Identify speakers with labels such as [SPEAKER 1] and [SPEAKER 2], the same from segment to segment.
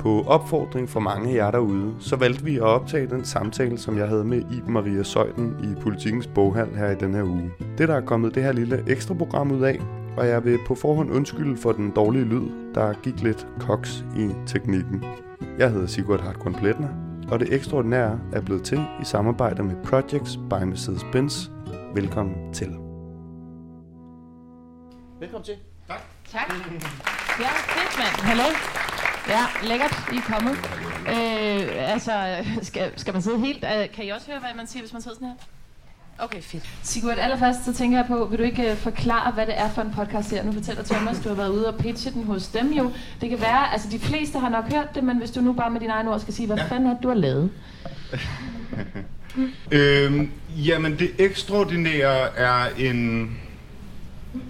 [SPEAKER 1] På opfordring fra mange af jer derude, så valgte vi at optage den samtale, som jeg havde med Iben Maria Søjden i Politikens Boghal her i den her uge. Det der er kommet det her lille ekstra program ud af, og jeg vil på forhånd undskylde for den dårlige lyd, der gik lidt koks i teknikken. Jeg hedder Sigurd Hartgrund Pletner, og det ekstraordinære er blevet til i samarbejde med Projects by Mercedes-Benz. Velkommen til.
[SPEAKER 2] Velkommen til.
[SPEAKER 3] Tak. Ja, fedt mand. Hallo. Ja, lækkert, I er kommet. Øh, altså, skal, skal man sidde helt... Uh, kan I også høre, hvad man siger, hvis man sidder sådan her? Okay, fedt. Sigurd, allerførst så tænker jeg på, vil du ikke uh, forklare, hvad det er for en podcast her? Nu fortæller Thomas, du har været ude og pitche den hos dem jo. Det kan være, altså de fleste har nok hørt det, men hvis du nu bare med dine egne ord skal sige, hvad ja. fanden er det, du har lavet?
[SPEAKER 2] Øhm, jamen, det ekstraordinære er en...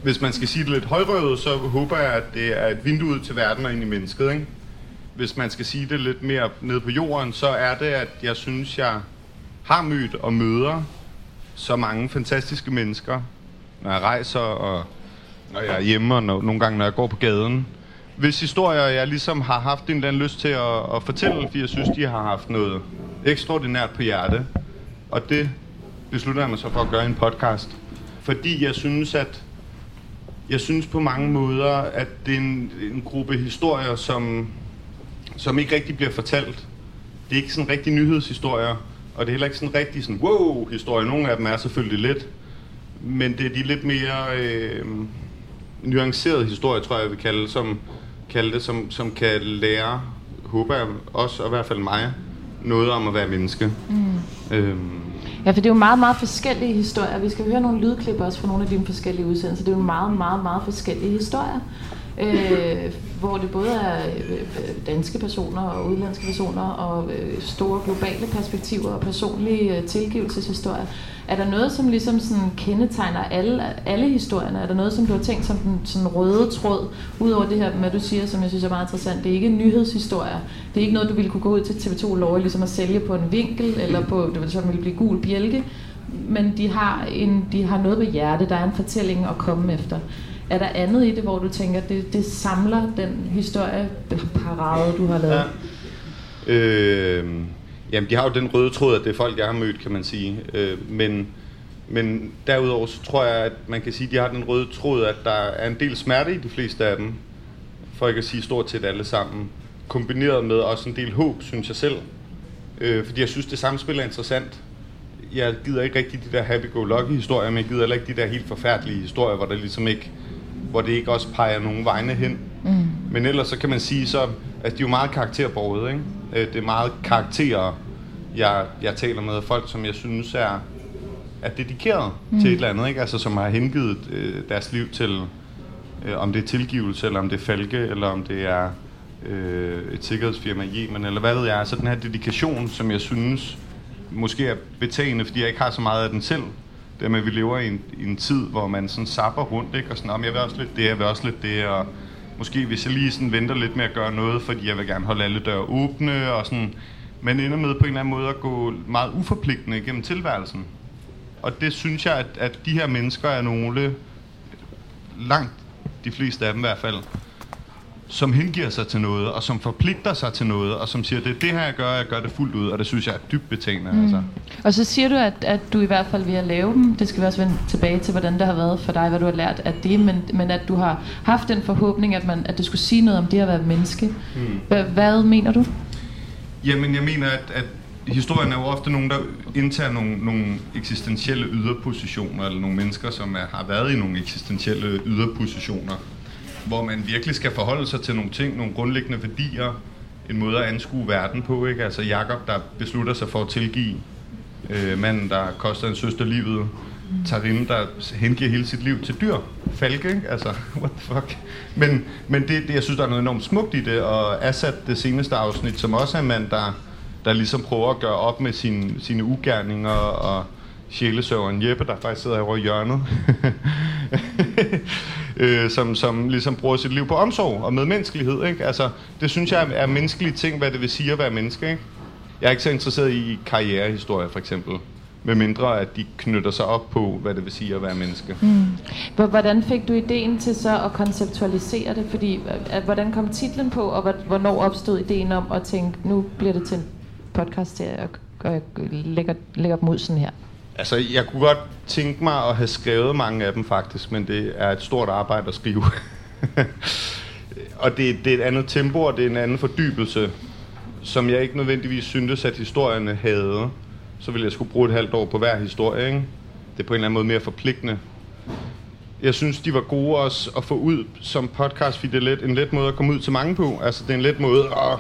[SPEAKER 2] Hvis man skal sige det lidt højrøvet, så håber jeg, at det er et vindue ud til verden og ind i mennesket, ikke? Hvis man skal sige det lidt mere ned på jorden, så er det, at jeg synes, jeg har mødt og møder så mange fantastiske mennesker, når jeg rejser og når jeg er hjemme og når, nogle gange, når jeg går på gaden. Hvis historier, jeg ligesom har haft en eller anden lyst til at, at fortælle, fordi jeg synes, de har haft noget ekstraordinært på hjerte. Og det beslutter jeg mig så for at gøre i en podcast. Fordi jeg synes, at jeg synes på mange måder, at det er en, en gruppe historier, som, som ikke rigtig bliver fortalt. Det er ikke sådan rigtig nyhedshistorier, og det er heller ikke sådan rigtig sådan wow-historie. Nogle af dem er selvfølgelig lidt, men det er de lidt mere øh, nuancerede historier, tror jeg, jeg vil kalde, som, kalde det, som, som kan lære, håber jeg også, og i hvert fald mig, noget om at være menneske. Mm. Øhm,
[SPEAKER 3] Ja, for det er jo meget, meget forskellige historier. Vi skal høre nogle lydklip også fra nogle af dine forskellige udsendelser. Det er jo meget, meget, meget forskellige historier. Øh, hvor det både er øh, danske personer og udlandske personer og øh, store globale perspektiver og personlige øh, tilgivelseshistorier. Er der noget, som ligesom sådan kendetegner alle, alle historierne? Er der noget, som du har tænkt som den sådan røde tråd, udover det her, hvad du siger, som jeg synes er meget interessant? Det er ikke nyhedshistorier. Det er ikke noget, du ville kunne gå ud til TV2 Lov ligesom at sælge på en vinkel, eller på, det sådan ville blive gul bjælke. Men de har, en, de har noget på hjerte, der er en fortælling at komme efter. Er der andet i det, hvor du tænker, det, det samler den historieparade, du har lavet?
[SPEAKER 2] Ja. Øh, jamen, de har jo den røde tråd, at det er folk, jeg har mødt, kan man sige. Øh, men, men derudover så tror jeg, at man kan sige, at de har den røde tråd, at der er en del smerte i de fleste af dem. For ikke at sige stort set alle sammen. Kombineret med også en del håb, synes jeg selv. Øh, fordi jeg synes, det samspil er interessant. Jeg gider ikke rigtig de der happy-go-lucky historier, men jeg gider heller ikke de der helt forfærdelige historier, hvor der ligesom ikke hvor det ikke også peger nogen vegne hen. Mm. Men ellers så kan man sige så, at de er jo meget karakterbåret, ikke? Øh, det er meget karakterer, jeg, jeg taler med folk, som jeg synes er, er dedikeret mm. til et eller andet, ikke? Altså som har hengivet øh, deres liv til, øh, om det er tilgivelse, eller om det er falke, eller om det er øh, et sikkerhedsfirma i Yemen, eller hvad ved jeg. Altså den her dedikation, som jeg synes måske er betagende, fordi jeg ikke har så meget af den selv, det med, at vi lever i en, i en tid, hvor man sådan sapper rundt, ikke? og sådan, om jeg vil også lidt det, jeg vil også lidt det, og måske hvis jeg lige sådan venter lidt med at gøre noget, fordi jeg vil gerne holde alle døre åbne, og sådan, men ender med på en eller anden måde at gå meget uforpligtende gennem tilværelsen. Og det synes jeg, at, at de her mennesker er nogle, langt de fleste af dem i hvert fald, som hengiver sig til noget, og som forpligter sig til noget, og som siger, det er det her, jeg gør, jeg gør det fuldt ud, og det synes jeg er dybt betænkende. Mm. Altså.
[SPEAKER 3] Og så siger du, at, at du i hvert fald ved at lave dem, det skal vi også vende tilbage til, hvordan det har været for dig, hvad du har lært af det, men, men at du har haft den forhåbning, at, man, at det skulle sige noget om det at være menneske. Mm. Hvad, hvad mener du?
[SPEAKER 2] Jamen, jeg mener, at, at historien er jo ofte nogen, der indtager nogle, nogle eksistentielle yderpositioner, eller nogle mennesker, som er, har været i nogle eksistentielle yderpositioner hvor man virkelig skal forholde sig til nogle ting, nogle grundlæggende værdier, en måde at anskue verden på. Ikke? Altså Jakob, der beslutter sig for at tilgive øh, manden, der koster en søster livet. Tarim, der hengiver hele sit liv til dyr. Falke, ikke? Altså, what the fuck? Men, men det, det, jeg synes, der er noget enormt smukt i det, og Assad, det seneste afsnit, som også er en mand, der, der ligesom prøver at gøre op med sin, sine ugerninger, og sjælesøveren Jeppe, der faktisk sidder herovre i hjørnet, øh, som, som ligesom bruger sit liv på omsorg og medmenneskelighed. Ikke? Altså, det synes jeg er menneskelige ting, hvad det vil sige at være menneske. Ikke? Jeg er ikke så interesseret i karrierehistorie, for eksempel. med mindre at de knytter sig op på, hvad det vil sige at være menneske.
[SPEAKER 3] Mm. Hvordan fik du ideen til så at konceptualisere det? Fordi, øh, at, hvordan kom titlen på, og hvornår opstod ideen om at tænke, nu bliver det til en podcast og jeg og lægger, lægger dem ud sådan her?
[SPEAKER 2] Altså, jeg kunne godt tænke mig at have skrevet mange af dem faktisk, men det er et stort arbejde at skrive. og det, det er et andet tempo, og det er en anden fordybelse, som jeg ikke nødvendigvis syntes, at historierne havde. Så ville jeg skulle bruge et halvt år på hver historie, ikke? Det er på en eller anden måde mere forpligtende. Jeg synes, de var gode også at få ud som podcast, fordi det er let, en let måde at komme ud til mange på. Altså, det er en let måde at,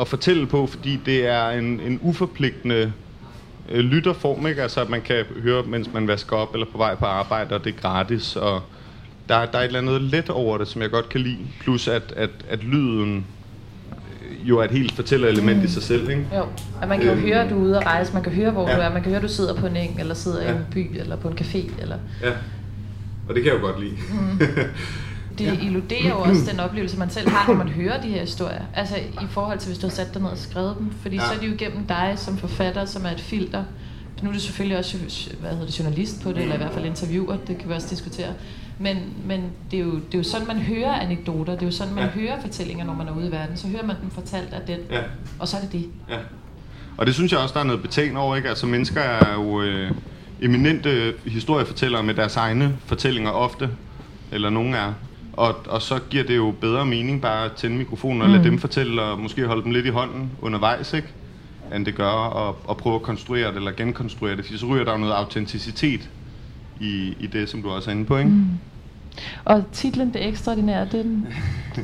[SPEAKER 2] at fortælle på, fordi det er en, en uforpligtende øh, lytterform, ikke? Altså, at man kan høre, mens man vasker op eller på vej på arbejde, og det er gratis, og der, der er et eller andet let over det, som jeg godt kan lide. Plus at, at, at lyden øh, jo er et helt fortællerelement mm. i sig selv, ikke?
[SPEAKER 3] Jo, at man kan jo øhm, høre, at du er ude at rejse, man kan høre, hvor ja. du er, man kan høre, at du sidder på en eng, eller sidder ja. i en by, eller på en café, eller...
[SPEAKER 2] Ja, og det kan jeg jo godt lide. Mm.
[SPEAKER 3] det ja. illuderer jo også den oplevelse, man selv har, når man hører de her historier. Altså i forhold til, hvis du har sat dig ned og skrevet dem. Fordi ja. så er de jo igennem dig som forfatter, som er et filter. Nu er det selvfølgelig også hvad hedder det, journalist på det, eller i hvert fald interviewer, det kan vi også diskutere. Men, men det, er jo, det er jo sådan, man hører anekdoter, det er jo sådan, man ja. hører fortællinger, når man er ude i verden. Så hører man dem fortalt af den, ja. og så er det det. Ja.
[SPEAKER 2] Og det synes jeg også, der er noget betagende over, ikke? Altså mennesker er jo øh, eminente historiefortællere med deres egne fortællinger ofte, eller nogen er. Og, og så giver det jo bedre mening bare at tænde mikrofonen og mm. lade dem fortælle, og måske holde dem lidt i hånden undervejs, ikke? end det gør at, at prøve at konstruere det eller genkonstruere det, fordi så ryger der jo noget autenticitet i, i det, som du også er inde på, ikke? Mm.
[SPEAKER 3] Og titlen Det Ekstraordinære, den,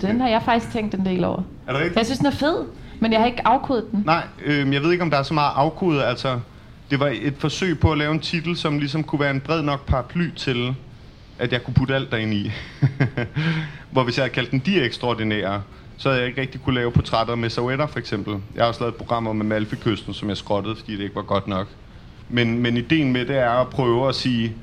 [SPEAKER 3] den har jeg faktisk tænkt en del over.
[SPEAKER 2] Er det rigtigt?
[SPEAKER 3] Jeg synes, den er fed, men jeg har ikke afkodet den.
[SPEAKER 2] Nej, øh, jeg ved ikke, om der er så meget afkodet. Altså, det var et forsøg på at lave en titel, som ligesom kunne være en bred nok paraply til, at jeg kunne putte alt derinde i. Hvor hvis jeg havde kaldt den De Ekstraordinære, så havde jeg ikke rigtig kunne lave portrætter med Sauetter for eksempel. Jeg har også lavet programmer med Malfikysten, som jeg skrottede, fordi det ikke var godt nok. Men, men ideen med det er at prøve at sige,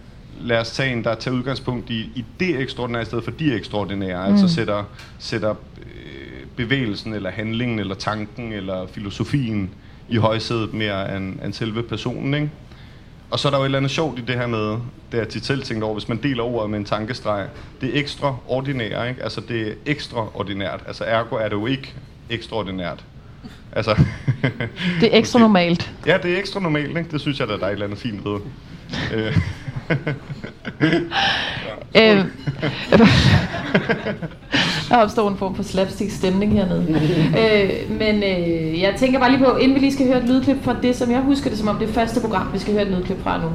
[SPEAKER 2] lad os tage en, der tager udgangspunkt i, i det ekstraordinære, i stedet for de ekstraordinære. Altså mm. Altså sætter, sætter øh, bevægelsen, eller handlingen, eller tanken, eller filosofien i højsædet mere end, end selve personen, ikke? Og så er der jo et eller andet sjovt i det her med, det er til selv tænkt over, hvis man deler ordet med en tankestreg, det er ekstraordinært, ikke? Altså det er ekstraordinært. Altså ergo er det jo ikke ekstraordinært. Altså,
[SPEAKER 3] det er ekstra normalt.
[SPEAKER 2] Ja, det er ekstra normalt, ikke? Det synes jeg, der er et eller andet fint ved. Øh.
[SPEAKER 3] øh, der opstår en form for slapstick stemning hernede. øh, men øh, jeg tænker bare lige på, inden vi lige skal høre et lydklip fra det, som jeg husker det som om det første program, vi skal høre et lydklip fra nu.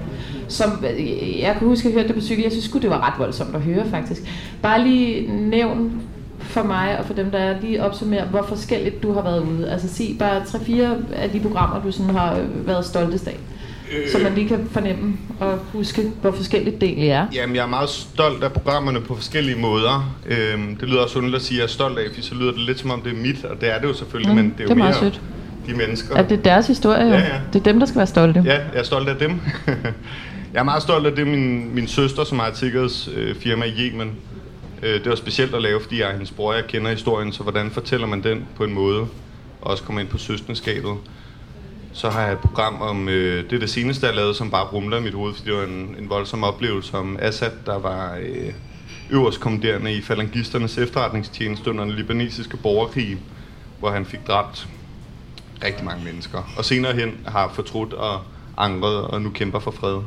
[SPEAKER 3] Som øh, jeg kan huske, at jeg hørte det på cykel. Jeg synes det var ret voldsomt at høre faktisk. Bare lige nævn for mig og for dem, der er lige opsummere, hvor forskelligt du har været ude. Altså sig bare tre-fire af de programmer, du sådan har været stoltest af. Øh, så man lige kan fornemme og huske, hvor forskelligt det egentlig er.
[SPEAKER 2] Jamen, jeg er meget stolt af programmerne på forskellige måder. Øhm, det lyder også underligt at sige, at jeg er stolt af, for så lyder det lidt som om, det er mit, og det er det jo selvfølgelig, mm, men det er, det er jo meget mere sødt. de mennesker.
[SPEAKER 3] At det er deres historie, jo. Ja, ja. Det er dem, der skal være stolte.
[SPEAKER 2] Ja, jeg er stolt af dem. jeg er meget stolt af det, min, min søster, som har et sikkerhedsfirma i Yemen. Øh, det var specielt at lave, fordi jeg er hendes bror, jeg kender historien, så hvordan fortæller man den på en måde, og også kommer ind på søsterskabet. Så har jeg et program om, øh, det der det seneste, jeg lavede, som bare rumler i mit hoved, fordi det var en, en voldsom oplevelse om Assad, der var øh, øverstkommanderende i falangisternes efterretningstjeneste under den libanesiske borgerkrig, hvor han fik dræbt rigtig mange mennesker. Og senere hen har fortrudt og angret og nu kæmper for fred.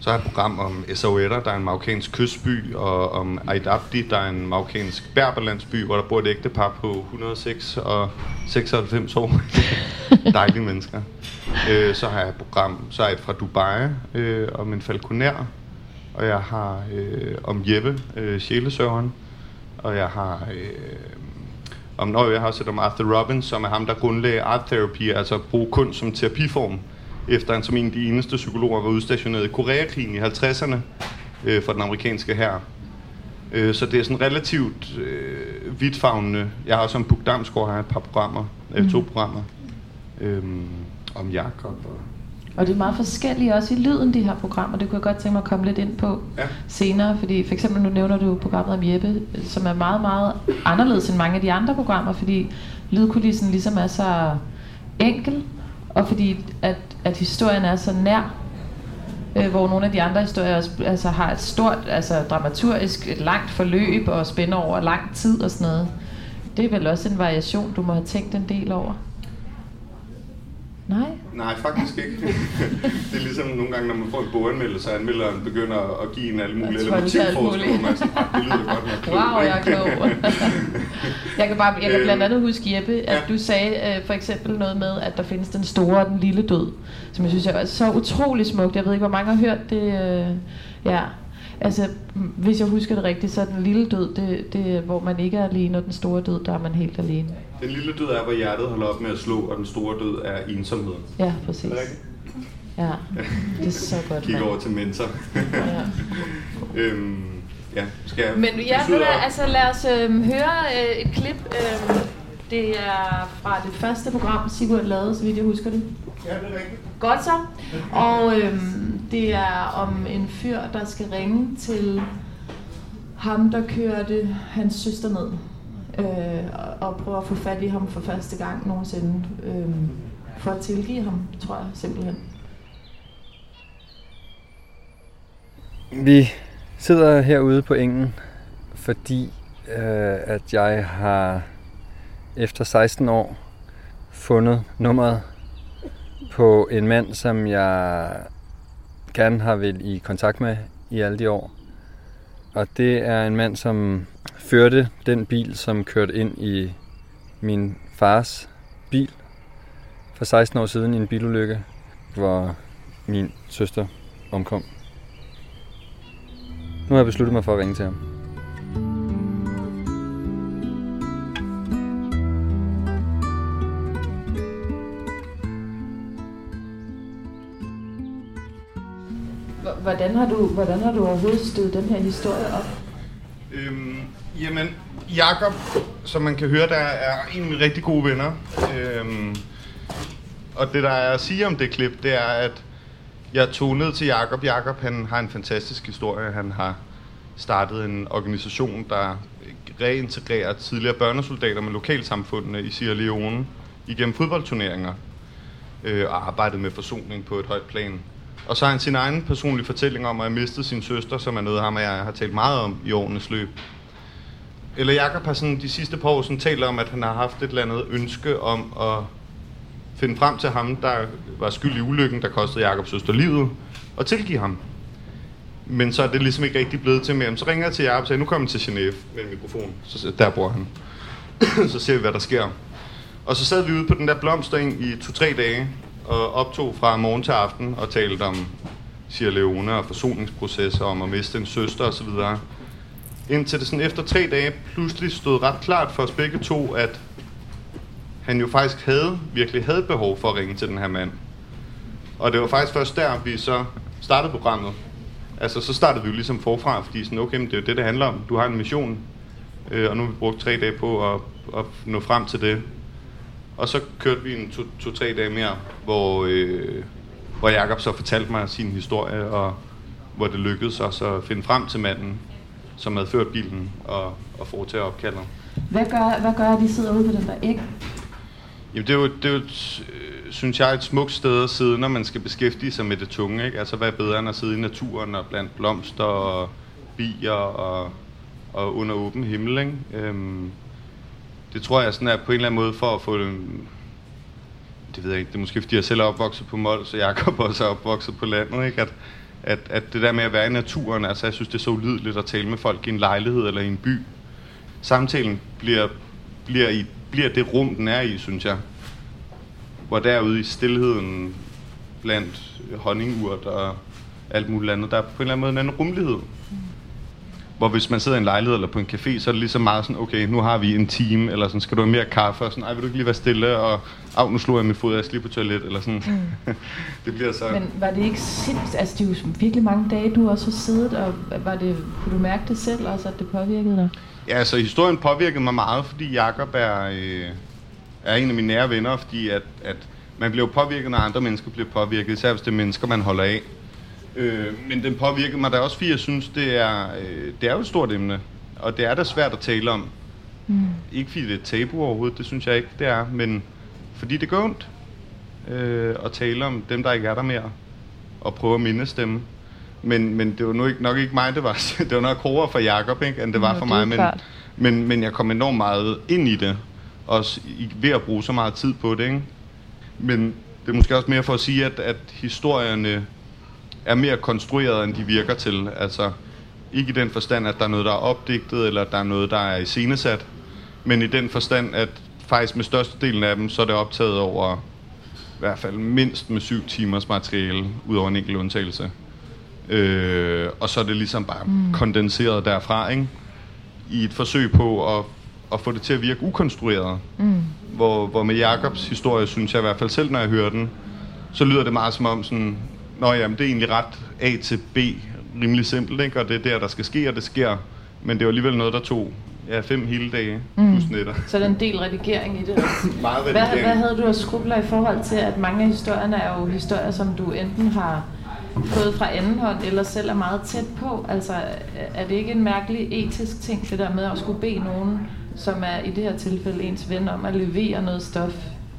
[SPEAKER 2] Så har jeg et program om Essaouira, der er en marokkansk kystby, og om Aid Abdi, der er en marokkansk berberlandsby, hvor der bor et ægtepar på 106 og 96 år. Dejlige mennesker. Øh, så har jeg et program, så er et fra Dubai, øh, om en falconer, og jeg har øh, om Jeppe, øh, sjælesøveren, og jeg har... Øh, om, når jeg har set om Arthur Robbins, som er ham, der grundlagde art therapy, altså bruge kunst som terapiform efter han som en af de eneste psykologer var udstationeret i Koreakrigen i 50'erne øh, for den amerikanske hær. Øh, så det er sådan relativt øh, vidtfavnende. Jeg har også som Puk Damsgaard har et par programmer, øh, mm. to programmer øh, om Jakob og
[SPEAKER 3] og det er meget forskelligt også i lyden, de her programmer. Det kunne jeg godt tænke mig at komme lidt ind på ja. senere. Fordi for eksempel nu nævner du programmet om Jeppe, som er meget, meget anderledes end mange af de andre programmer, fordi lydkulissen ligesom er så enkel, og fordi at, at historien er så nær øh, hvor nogle af de andre historier også, altså, har et stort, altså dramaturgisk, et langt forløb og spænder over lang tid og sådan noget. Det er vel også en variation, du må have tænkt en del over? Nej?
[SPEAKER 2] Nej, faktisk ikke. det er ligesom nogle gange, når man får en boganmeldelse, og anmelderen begynder at give en alle mulige eller motivforskning, man sådan, det lyder godt nok
[SPEAKER 3] klog. Wow, jeg er klog. jeg kan, bare, jeg kan blandt andet huske, Jeppe, at ja. du sagde uh, for eksempel noget med, at der findes den store og den lille død, som jeg synes er så utrolig smukt. Jeg ved ikke, hvor mange har hørt det. Uh, ja. Altså, hvis jeg husker det rigtigt, så er den lille død, det, det, hvor man ikke er alene, og den store død, der er man helt alene.
[SPEAKER 2] Den lille død er, hvor hjertet holder op med at slå, og den store død er ensomhed.
[SPEAKER 3] Ja, præcis. Er det Ja, det er så godt.
[SPEAKER 2] Kig over til mentor. ja. øhm, ja, skal jeg
[SPEAKER 3] Men ja, nu da, altså lad os øh, høre øh, et klip. Øh, det er fra det første program, Sigurd lavede, så vidt jeg husker det.
[SPEAKER 2] Ja, det er rigtigt.
[SPEAKER 3] Godt så. Og øh, det er om en fyr, der skal ringe til ham, der kørte hans søster ned. Øh, og prøve at få fat i ham for første gang nogensinde. Øh, for at tilgive ham, tror jeg simpelthen.
[SPEAKER 4] Vi sidder herude på engen, fordi øh, at jeg har efter 16 år fundet nummeret på en mand, som jeg gerne har været i kontakt med i alle de år. Og det er en mand, som førte den bil, som kørte ind i min fars bil for 16 år siden i en bilulykke, hvor min søster omkom. Nu har jeg besluttet mig for at ringe til ham.
[SPEAKER 3] Hvordan har du, hvordan har du overhovedet stødt den her historie op?
[SPEAKER 2] Øhm, jamen, Jakob, som man kan høre, der er en af mine rigtig gode venner. Øhm, og det, der er at sige om det klip, det er, at jeg tog ned til Jakob. Jakob, han har en fantastisk historie. Han har startet en organisation, der reintegrerer tidligere børnesoldater med lokalsamfundene i Sierra Leone igennem fodboldturneringer øh, og arbejdet med forsoning på et højt plan. Og så har han sin egen personlige fortælling om at have mistet sin søster, som er noget, ham og jeg har talt meget om i årenes løb. Eller Jakob har sådan de sidste par år sådan talt om, at han har haft et eller andet ønske om at finde frem til ham, der var skyld i ulykken, der kostede Jakobs søster livet, og tilgive ham. Men så er det ligesom ikke rigtig blevet til mere. Så ringer jeg til Jakob og siger, nu kommer til Genève med en mikrofon. Så der bor han. så ser vi, hvad der sker. Og så sad vi ude på den der blomstring i to-tre dage, og optog fra morgen til aften og talte om Sierra Leone og forsoningsprocesser, om at miste en søster osv. Indtil det sådan efter tre dage pludselig stod ret klart for os begge to, at han jo faktisk havde, virkelig havde behov for at ringe til den her mand. Og det var faktisk først der, vi så startede programmet. Altså, så startede vi jo ligesom forfra, fordi sådan, okay, men det er jo det, det handler om. Du har en mission, øh, og nu har vi brugt tre dage på at, at nå frem til det. Og så kørte vi en to-tre to, dage mere, hvor, øh, hvor Jakob så fortalte mig sin historie, og hvor det lykkedes os at finde frem til manden, som havde ført bilen og, og foretage opkaldet.
[SPEAKER 3] Hvad gør, hvad gør, at de sidder ude på den der æg?
[SPEAKER 2] Jamen det er jo, det er jo et, øh, synes jeg, et smukt sted at sidde, når man skal beskæftige sig med det tunge. Ikke? Altså hvad er bedre end at sidde i naturen og blandt blomster og bier og, og under åben himmel. Ikke? Øhm, det tror jeg sådan er på en eller anden måde for at få det, det ved jeg ikke, det er måske fordi jeg selv er opvokset på Mols, så Jacob også er opvokset på landet, ikke? At, at, at det der med at være i naturen, altså jeg synes det er så ulideligt at tale med folk i en lejlighed eller i en by. Samtalen bliver, bliver, i, bliver det rum, den er i, synes jeg. Hvor derude i stillheden blandt honningurt og alt muligt andet, der er på en eller anden måde en anden rummelighed. Hvor hvis man sidder i en lejlighed eller på en café, så er det ligesom meget sådan, okay, nu har vi en time, eller sådan, skal du have mere kaffe? Og sådan, ej, vil du ikke lige være stille? Og, af, nu slår jeg min fod, jeg skal lige på toilet, eller sådan. Mm. det bliver så...
[SPEAKER 3] Men var det ikke sindssygt, altså det er jo virkelig mange dage, du også har siddet, og var det, kunne du mærke det selv også, at det påvirkede dig?
[SPEAKER 2] Ja, altså historien påvirkede mig meget, fordi Jakob er, øh, er en af mine nære venner, fordi at, at man bliver påvirket, når andre mennesker bliver påvirket, især hvis det er mennesker, man holder af. Øh, men den påvirkede mig da også, fordi jeg synes, det er, øh, det er jo et stort emne. Og det er da svært at tale om. Mm. Ikke fordi det er tabu overhovedet, det synes jeg ikke, det er. Men fordi det gør ondt øh, at tale om dem, der ikke er der mere. at prøve at mindes dem. Men, men det var nok ikke, nok ikke mig, det var, det var nok hårdere for Jakob, ikke, end det var
[SPEAKER 3] Nå,
[SPEAKER 2] for mig. Men,
[SPEAKER 3] klart.
[SPEAKER 2] men, men jeg kom enormt meget ind i det, også i- ved at bruge så meget tid på det. Ikke? Men det er måske også mere for at sige, at, at historierne er mere konstrueret, end de virker til. Altså, ikke i den forstand, at der er noget, der er opdigtet, eller der er noget, der er iscenesat, men i den forstand, at faktisk med størstedelen af dem, så er det optaget over i hvert fald mindst med syv timers materiale, ud over en enkelt undtagelse. Øh, og så er det ligesom bare mm. kondenseret derfra, ikke? I et forsøg på at, at få det til at virke ukonstrueret.
[SPEAKER 3] Mm.
[SPEAKER 2] Hvor, hvor med Jakobs historie, synes jeg i hvert fald selv, når jeg hører den, så lyder det meget som om sådan, Nå jamen, det er egentlig ret A til B, rimelig simpelt, ikke? Og det er der, der skal ske, og det sker. Men det var alligevel noget, der tog ja, fem hele dage, mm. plus netter.
[SPEAKER 3] Så er der en del redigering i det.
[SPEAKER 2] Meget
[SPEAKER 3] Hvad,
[SPEAKER 2] redigering.
[SPEAKER 3] hvad havde du af skrubler i forhold til, at mange af historierne er jo historier, som du enten har fået fra anden hånd, eller selv er meget tæt på? Altså, er det ikke en mærkelig etisk ting, det der med at skulle bede nogen, som er i det her tilfælde ens ven, om at levere noget stof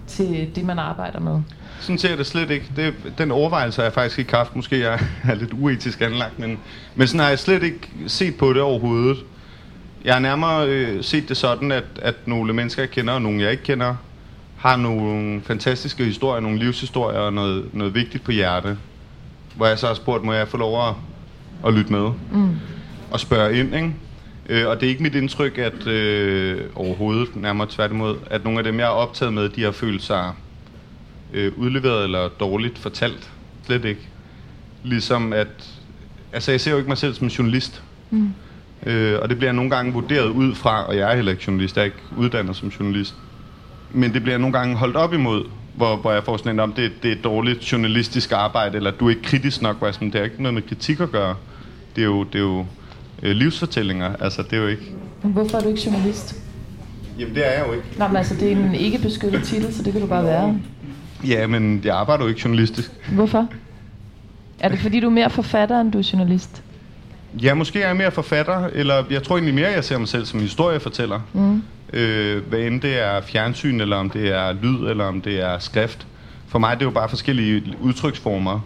[SPEAKER 3] til det, man arbejder med?
[SPEAKER 2] Sådan ser jeg det slet ikke. Det, den overvejelse har jeg faktisk ikke haft. Måske jeg er lidt uetisk anlagt, men, men sådan har jeg slet ikke set på det overhovedet. Jeg har nærmere øh, set det sådan, at, at nogle mennesker, jeg kender, og nogle, jeg ikke kender, har nogle fantastiske historier, nogle livshistorier og noget, noget vigtigt på hjerte. Hvor jeg så har spurgt, må jeg få lov at, at lytte med?
[SPEAKER 3] Mm.
[SPEAKER 2] og spørge ind, ikke? Øh, og det er ikke mit indtryk, at øh, overhovedet, nærmere tværtimod, at nogle af dem, jeg er optaget med, de har følt sig øh, udleveret eller dårligt fortalt. Slet ikke. Ligesom at, altså jeg ser jo ikke mig selv som journalist.
[SPEAKER 3] Mm.
[SPEAKER 2] Øh, og det bliver jeg nogle gange vurderet ud fra, og jeg er heller ikke journalist, jeg er ikke uddannet som journalist. Men det bliver jeg nogle gange holdt op imod, hvor, hvor jeg får sådan en om, det, det er dårligt journalistisk arbejde, eller du er ikke kritisk nok, hvor jeg sådan, det har ikke noget med kritik at gøre. Det er jo, det er jo øh, livsfortællinger, altså det er jo ikke...
[SPEAKER 3] Men hvorfor er du ikke journalist?
[SPEAKER 2] Jamen det er jeg jo ikke.
[SPEAKER 3] Nå, men altså, det er en ikke beskyttet titel, så det kan du bare være.
[SPEAKER 2] Ja, men jeg arbejder jo ikke journalistisk.
[SPEAKER 3] Hvorfor? Er det fordi, du er mere forfatter, end du er journalist?
[SPEAKER 2] Ja, måske er jeg mere forfatter, eller jeg tror egentlig mere, jeg ser mig selv som historiefortæller.
[SPEAKER 3] Mm.
[SPEAKER 2] Øh, hvad end det er fjernsyn, eller om det er lyd, eller om det er skrift. For mig det er jo bare forskellige udtryksformer,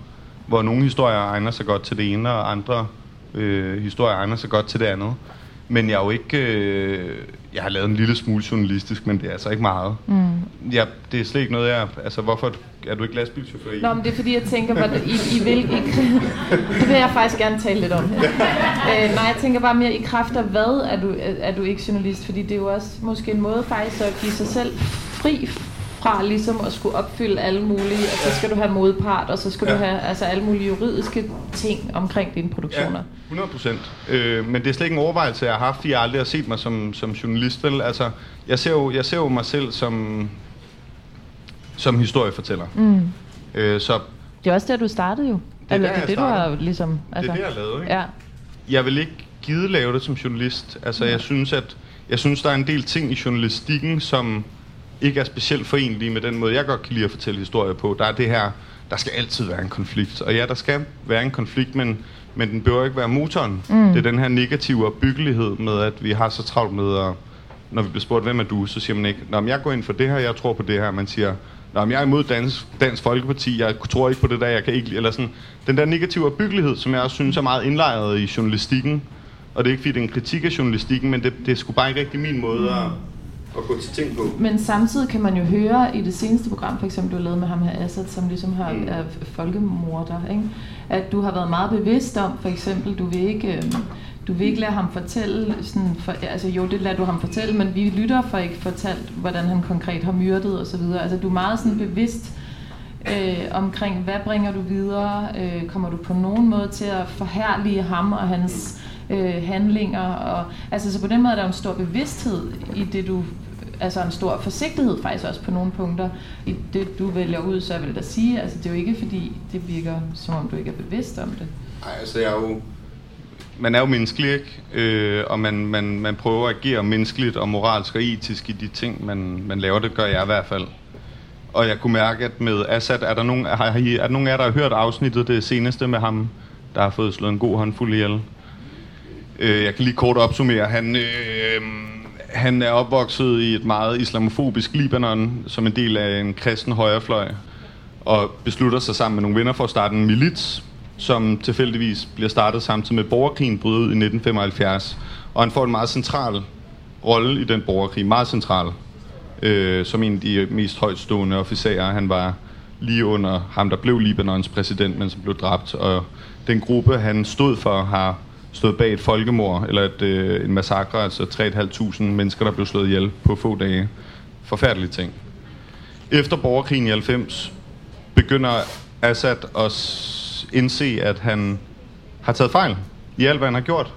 [SPEAKER 2] hvor nogle historier egner sig godt til det ene, og andre øh, historier egner sig godt til det andet. Men jeg er jo ikke... Øh, jeg har lavet en lille smule journalistisk, men det er altså ikke meget.
[SPEAKER 3] Mm.
[SPEAKER 2] Ja, det er slet ikke noget, jeg... Altså, hvorfor er du ikke lastbilchauffør i?
[SPEAKER 3] Nå, men det er fordi, jeg tænker, hvad, I, I vil... I, det vil jeg faktisk gerne tale lidt om. øh, nej, jeg tænker bare mere i kraft af hvad er du, er du ikke journalist? Fordi det er jo også måske en måde faktisk at give sig selv fri fra ligesom at skulle opfylde alle mulige, og så skal du have modpart, og så skal ja. du have altså, alle mulige juridiske ting omkring dine produktioner.
[SPEAKER 2] Ja, 100 procent. Øh, men det er slet ikke en overvejelse, jeg har haft, fordi jeg aldrig har set mig som, som journalist. Vel? Altså, jeg, ser jo, jeg ser jo mig selv som, som historiefortæller.
[SPEAKER 3] Mm.
[SPEAKER 2] Øh, så
[SPEAKER 3] Det er også der, du startede jo.
[SPEAKER 2] er
[SPEAKER 3] Eller
[SPEAKER 2] der,
[SPEAKER 3] det er det, du har ligesom... Altså,
[SPEAKER 2] det er det, jeg lavede. Ikke?
[SPEAKER 3] Ja.
[SPEAKER 2] Jeg vil ikke gide lave det som journalist. Altså, jeg synes, at jeg synes, der er en del ting i journalistikken, som ikke er specielt forenlige med den måde, jeg godt kan lide at fortælle historier på. Der er det her, der skal altid være en konflikt. Og ja, der skal være en konflikt, men, men den bør ikke være motoren. Mm. Det er den her negative opbyggelighed med, at vi har så travlt med at når vi bliver spurgt, hvem er du, så siger man ikke, Nå, men jeg går ind for det her, jeg tror på det her. Man siger, Nå, men jeg er imod Dansk, Dansk Folkeparti, jeg tror ikke på det der, jeg kan ikke lide. Eller sådan. Den der negative opbyggelighed, som jeg også synes er meget indlejret i journalistikken, og det er ikke fordi, det er en kritik af journalistikken, men det, det er sgu bare ikke rigtig min måde at, at gå til ting på.
[SPEAKER 3] Men samtidig kan man jo høre i det seneste program, for eksempel du har lavet med ham her Assad, som ligesom har,
[SPEAKER 2] Mm.
[SPEAKER 3] er folkemorder, ikke? at du har været meget bevidst om, for eksempel, du vil ikke, øh, du vil ikke lade ham fortælle, sådan, for, altså jo, det lader du ham fortælle, men vi lytter for ikke fortalt, hvordan han konkret har myrdet og så videre. Altså du er meget sådan bevidst øh, omkring, hvad bringer du videre? Øh, kommer du på nogen måde til at forhærlige ham og hans øh, handlinger? Og, altså så på den måde er der jo en stor bevidsthed i det, du altså en stor forsigtighed faktisk også på nogle punkter i det, du vælger ud, så jeg vil da sige, altså det er jo ikke fordi, det virker som om du ikke er bevidst om det.
[SPEAKER 2] Nej, altså jeg er jo... Man er jo menneskelig, ikke? Øh, og man, man, man prøver at agere menneskeligt og moralsk og etisk i de ting, man, man laver. Det gør jeg i hvert fald. Og jeg kunne mærke, at med Assad, er der nogen, har, I- er der nogen af jer, der har hørt afsnittet, det seneste med ham, der har fået slået en god håndfuld ihjel? Øh, jeg kan lige kort opsummere. Han, øh, han er opvokset i et meget islamofobisk Libanon, som en del af en kristen højrefløj, og beslutter sig sammen med nogle venner for at starte en milits, som tilfældigvis bliver startet samtidig med borgerkrigen bryder ud i 1975. Og han får en meget central rolle i den borgerkrig, meget central, øh, som en af de mest højtstående officerer. Han var lige under ham, der blev Libanons præsident, men som blev dræbt. Og den gruppe, han stod for, har stået bag et folkemord, eller et, øh, en massakre, altså 3.500 mennesker, der blev slået ihjel på få dage. Forfærdelige ting. Efter borgerkrigen i 90 begynder Assad at indse, at han har taget fejl i alt, hvad han har gjort.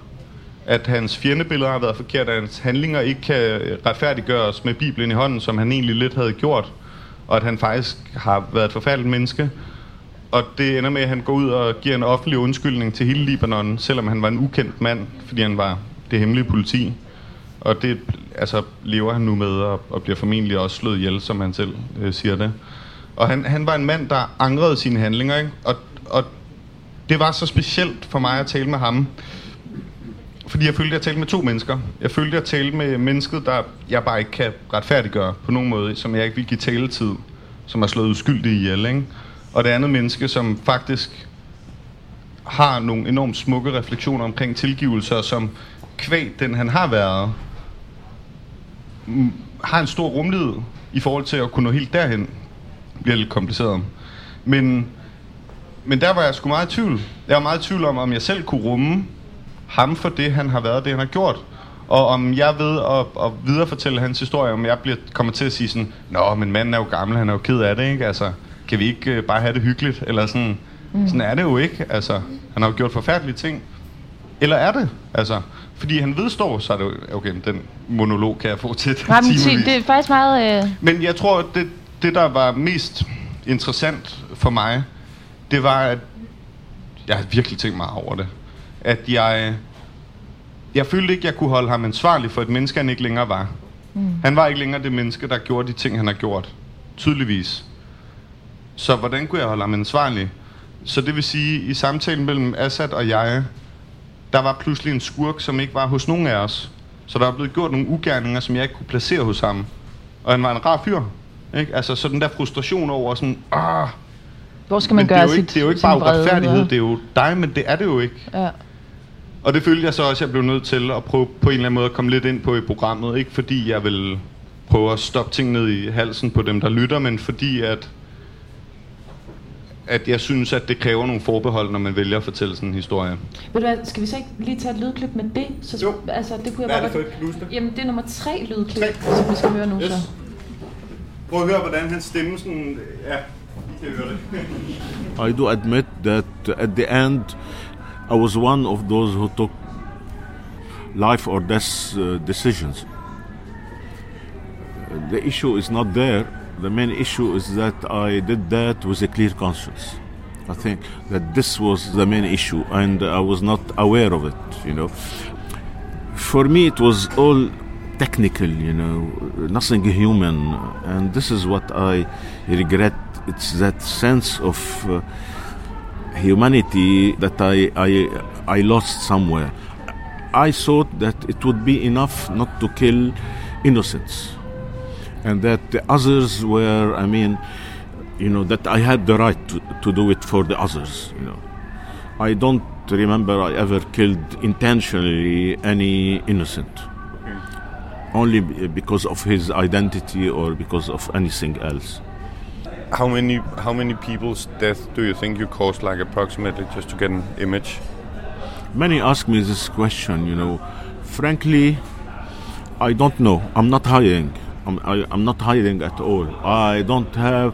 [SPEAKER 2] At hans fjendebilleder har været forkert, at hans handlinger ikke kan retfærdiggøres med Bibelen i hånden, som han egentlig lidt havde gjort. Og at han faktisk har været et forfærdeligt menneske. Og det ender med, at han går ud og giver en offentlig undskyldning til hele Libanon, selvom han var en ukendt mand, fordi han var det hemmelige politi. Og det altså, lever han nu med, og, og bliver formentlig også slået ihjel, som han selv øh, siger det. Og han, han var en mand, der angrede sine handlinger, ikke? Og, og det var så specielt for mig at tale med ham. Fordi jeg følte, at jeg talte med to mennesker. Jeg følte, at jeg talte med mennesket, der jeg bare ikke kan retfærdiggøre på nogen måde, som jeg ikke vil give taletid, som har slået uskyldige ihjel, ikke? Og det andet menneske, som faktisk har nogle enormt smukke refleksioner omkring tilgivelser, som kvæg den han har været, har en stor rumlighed i forhold til at kunne nå helt derhen. Bliver lidt kompliceret. Men, men der var jeg sgu meget i tvivl. Jeg var meget i tvivl om, om jeg selv kunne rumme ham for det, han har været, det han har gjort. Og om jeg ved at, at viderefortælle hans historie, om jeg bliver, kommer til at sige sådan, Nå, men manden er jo gammel, han er jo ked af det, ikke? Altså, kan vi ikke uh, bare have det hyggeligt? Eller sådan, mm. sådan er det jo ikke. Altså, han har jo gjort forfærdelige ting. Eller er det? Altså, fordi han vedstår, så er det jo, okay, den monolog kan jeg få til
[SPEAKER 3] Nej, men det er faktisk meget... Øh...
[SPEAKER 2] Men jeg tror, det, det der var mest interessant for mig, det var, at jeg har virkelig tænkt meget over det. At jeg, jeg følte ikke, jeg kunne holde ham ansvarlig for et menneske, han ikke længere var. Mm. Han var ikke længere det menneske, der gjorde de ting, han har gjort. Tydeligvis. Så hvordan kunne jeg holde ham ansvarlig? Så det vil sige, i samtalen mellem Assad og jeg, der var pludselig en skurk, som ikke var hos nogen af os. Så der er blevet gjort nogle ugerninger, som jeg ikke kunne placere hos ham. Og han var en rar fyr. Ikke? Altså så den der frustration over sådan, ah,
[SPEAKER 3] hvor skal man
[SPEAKER 2] men
[SPEAKER 3] gøre
[SPEAKER 2] det er jo
[SPEAKER 3] sit,
[SPEAKER 2] ikke, det er jo ikke bare uretfærdighed, det er jo dig, men det er det jo ikke.
[SPEAKER 3] Ja.
[SPEAKER 2] Og det følte jeg så også, at jeg blev nødt til at prøve på en eller anden måde at komme lidt ind på i programmet. Ikke fordi jeg vil prøve at stoppe ting ned i halsen på dem, der lytter, men fordi at at jeg synes, at det kræver nogle forbehold, når man vælger at fortælle sådan en historie.
[SPEAKER 3] Ved du hvad, skal vi så ikke lige tage et lydklip med det? Så,
[SPEAKER 2] jo.
[SPEAKER 3] Altså, det kunne jeg
[SPEAKER 2] Hvad er
[SPEAKER 3] bare
[SPEAKER 2] det for
[SPEAKER 3] godt-
[SPEAKER 2] et?
[SPEAKER 3] Jamen, det er nummer tre lydklip,
[SPEAKER 2] Tre.
[SPEAKER 3] som vi skal høre nu
[SPEAKER 2] Yes.
[SPEAKER 3] så.
[SPEAKER 2] Prøv at høre, hvordan hans stemme sådan... Ja, I kan høre det.
[SPEAKER 5] I do admit that at the end, I was one of those who took life or death uh, decisions. The issue is not there. The main issue is that I did that with a clear conscience. I think that this was the main issue, and I was not aware of it. You know, for me, it was all technical. You know, nothing human, and this is what I regret. It's that sense of. Uh, humanity that I, I, I lost somewhere. I thought that it would be enough not to kill innocents, and that the others were, I mean, you know, that I had the right to, to do it for the others. You know, I don't remember I ever killed intentionally any innocent, only because of his identity or because of anything else.
[SPEAKER 1] How many how many people's death do you think you caused, like approximately, just to get an image?
[SPEAKER 5] Many ask me this question, you know. Frankly, I don't know. I'm not hiding. I'm, I, I'm not hiding at all. I don't have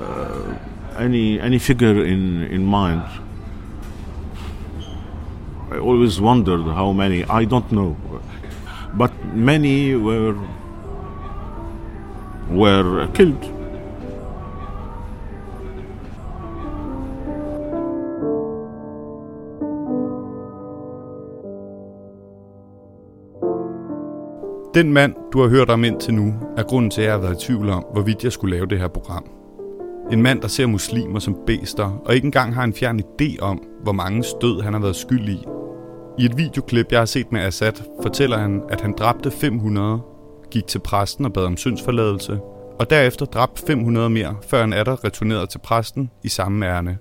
[SPEAKER 5] uh, any any figure in in mind. I always wondered how many. I don't know, but many were were killed.
[SPEAKER 1] Den mand, du har hørt om indtil nu, er grunden til, at jeg har været i tvivl om, hvorvidt jeg skulle lave det her program. En mand, der ser muslimer som bæster, og ikke engang har en fjern idé om, hvor mange stød han har været skyld i. I et videoklip, jeg har set med Assad, fortæller han, at han dræbte 500, gik til præsten og bad om syndsforladelse, og derefter dræbte 500 mere, før han atter returnerede til præsten i samme ærne.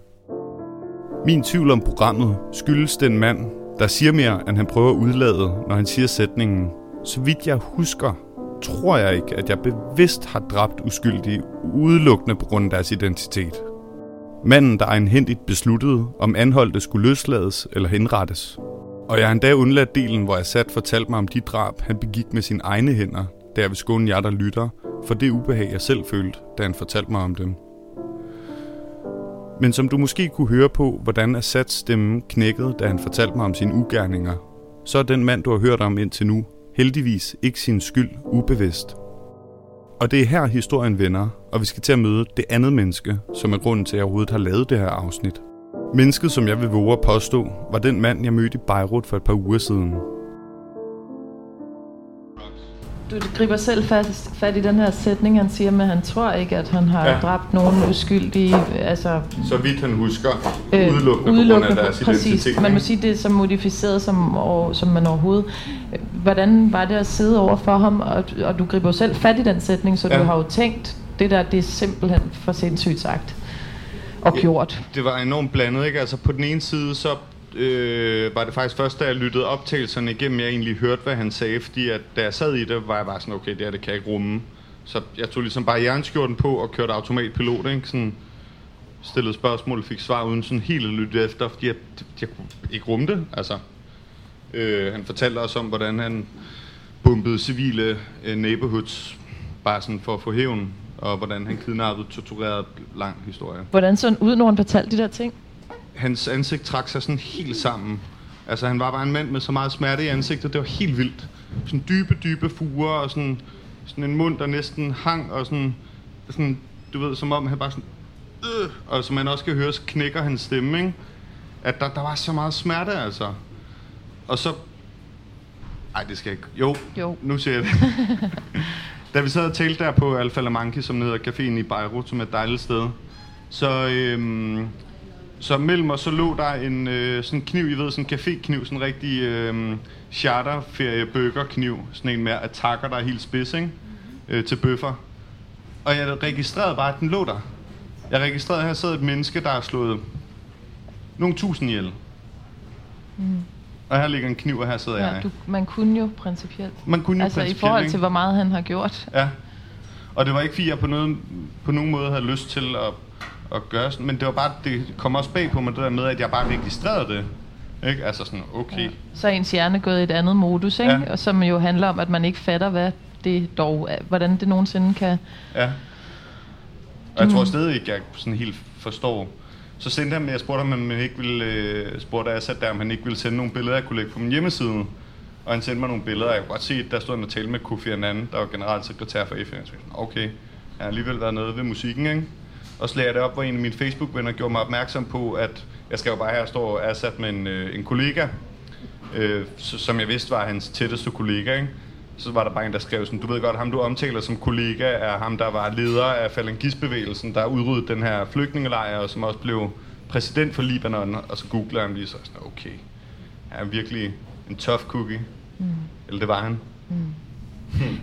[SPEAKER 2] Min tvivl om programmet skyldes den mand, der siger mere, end han prøver at udlade, når han siger sætningen. Så vidt jeg husker, tror jeg ikke, at jeg bevidst har dræbt uskyldige udelukkende på grund af deres identitet. Manden, der egenhændigt besluttede, om anholdte skulle løslades eller henrettes. Og jeg har endda undladt delen, hvor jeg sat fortalte mig om de drab, han begik med sine egne hænder, da jeg vil skåne jer, der lytter, for det ubehag, jeg selv følte, da han fortalte mig om dem. Men som du måske kunne høre på, hvordan Assads stemme knækkede, da han fortalte mig om sine ugerninger, så er den mand, du har hørt om indtil nu, heldigvis ikke sin skyld ubevidst. Og det er her historien vender, og vi skal til at møde det andet menneske, som er grunden til, at jeg overhovedet har lavet det her afsnit. Mennesket, som jeg vil våge at påstå, var den mand, jeg mødte i Beirut for et par uger siden.
[SPEAKER 3] Du griber selv fat, fat i den her sætning, han siger med, at han tror ikke, at han har
[SPEAKER 2] Ja.
[SPEAKER 3] dræbt nogen uskyldige. Altså,
[SPEAKER 2] Så vidt han husker,
[SPEAKER 3] øh,
[SPEAKER 2] udelukkende,
[SPEAKER 3] udelukkende
[SPEAKER 2] på grund af deres
[SPEAKER 3] præcis.
[SPEAKER 2] identitet.
[SPEAKER 3] Man må sige, det er så modificeret, som, over, som man overhovedet... Hvordan var det at sidde over for ham, og, og du griber jo selv fat i den sætning, så.
[SPEAKER 2] Ja.
[SPEAKER 3] du har jo tænkt, det der, det er simpelthen for sindssygt sagt og
[SPEAKER 2] Ja.
[SPEAKER 3] gjort.
[SPEAKER 2] Det var enormt blandet, ikke? Altså på den ene side, så øh, var det faktisk først, da jeg lyttede optagelserne igennem, jeg egentlig hørte, hvad han sagde, fordi at da jeg sad i det, var jeg bare sådan, okay, det her, det kan jeg ikke rumme. Så jeg tog ligesom bare jernskjorten på og kørte automatpilot, ikke? Sådan stillede spørgsmål, fik svar uden sådan helt at lytte efter, fordi jeg, jeg kunne ikke rumme det, altså. Øh, han fortalte også om, hvordan han bombede civile øh, neighborhoods, bare sådan for at få hævn, og hvordan han kidnappede, torturerede, lang historie
[SPEAKER 3] Hvordan så han ud, når han fortalte de der ting?
[SPEAKER 2] Hans ansigt trak sig sådan helt sammen. Altså, han var bare en mand med så meget smerte i ansigtet, det var helt vildt. Sådan dybe, dybe fuger, og sådan, sådan en mund, der næsten hang, og sådan, sådan, du ved, som om han bare sådan, øh, og som man også kan høre, så knækker hans stemme, ikke? At der, der var så meget smerte, altså. Og så, ej, det skal jeg ikke, jo,
[SPEAKER 3] Jo.
[SPEAKER 2] nu siger jeg det. da vi sad og talte der på Alfa La Manque, som hedder caféen i Beirut, som er et dejligt sted, så, øhm, så mellem os så lå der en øh, sådan kniv, I ved, sådan en café-kniv, sådan en rigtig øh, charterferie burger kniv sådan en med attacker, der er helt spids, ikke? Øh, til bøffer. Og jeg registrerede bare, at den lå der. Jeg registrerede, at her sad et menneske, der har slået nogle tusind ihjel. Mm. Og her ligger en kniv, og her sidder
[SPEAKER 3] Ja,
[SPEAKER 2] jeg.
[SPEAKER 3] du, man kunne jo principielt.
[SPEAKER 2] Man kunne jo
[SPEAKER 3] Altså i
[SPEAKER 2] principielt,
[SPEAKER 3] forhold
[SPEAKER 2] ikke?
[SPEAKER 3] til, hvor meget han har gjort.
[SPEAKER 2] Ja. Og det var ikke, fordi jeg på, noget, på nogen måde havde lyst til at, at gøre sådan, men det var bare, det kom også bag på mig, det der med, at jeg bare registrerede det. Ikke? Altså sådan, okay. Ja.
[SPEAKER 3] Så er ens hjerne gået i et andet modus, ikke?
[SPEAKER 2] Ja.
[SPEAKER 3] Og som jo handler om, at man ikke fatter, hvad det dog er, hvordan det nogensinde kan...
[SPEAKER 2] ja. Og jeg tror stadig ikke, jeg sådan helt forstår. Så sendte han, jeg spurgte ham, om han ikke ville, øh, spurgte jeg sat der, om han ikke ville sende nogle billeder, jeg kunne lægge på min hjemmeside. Og han sendte mig nogle billeder, og jeg kunne godt se, at der stod han og talte med Kofi Annan, der var generalsekretær for FN. Jeg tænkte, okay, jeg har alligevel været nede ved musikken, ikke? Og lagde jeg det op, hvor en af mine Facebook-venner gjorde mig opmærksom på, at jeg skal jo bare her stå og er sat med en, øh, en kollega, øh, som jeg vidste var hans tætteste kollega, ikke? Så var der bare en, der skrev sådan, du ved godt, ham du omtaler som kollega, er ham, der var leder af falangistbevægelsen, der udryddede den her flygtningelejr, og som også blev præsident for Libanon, og så googler han lige så sådan, okay, han er virkelig en tough cookie. Mm. Eller det var han.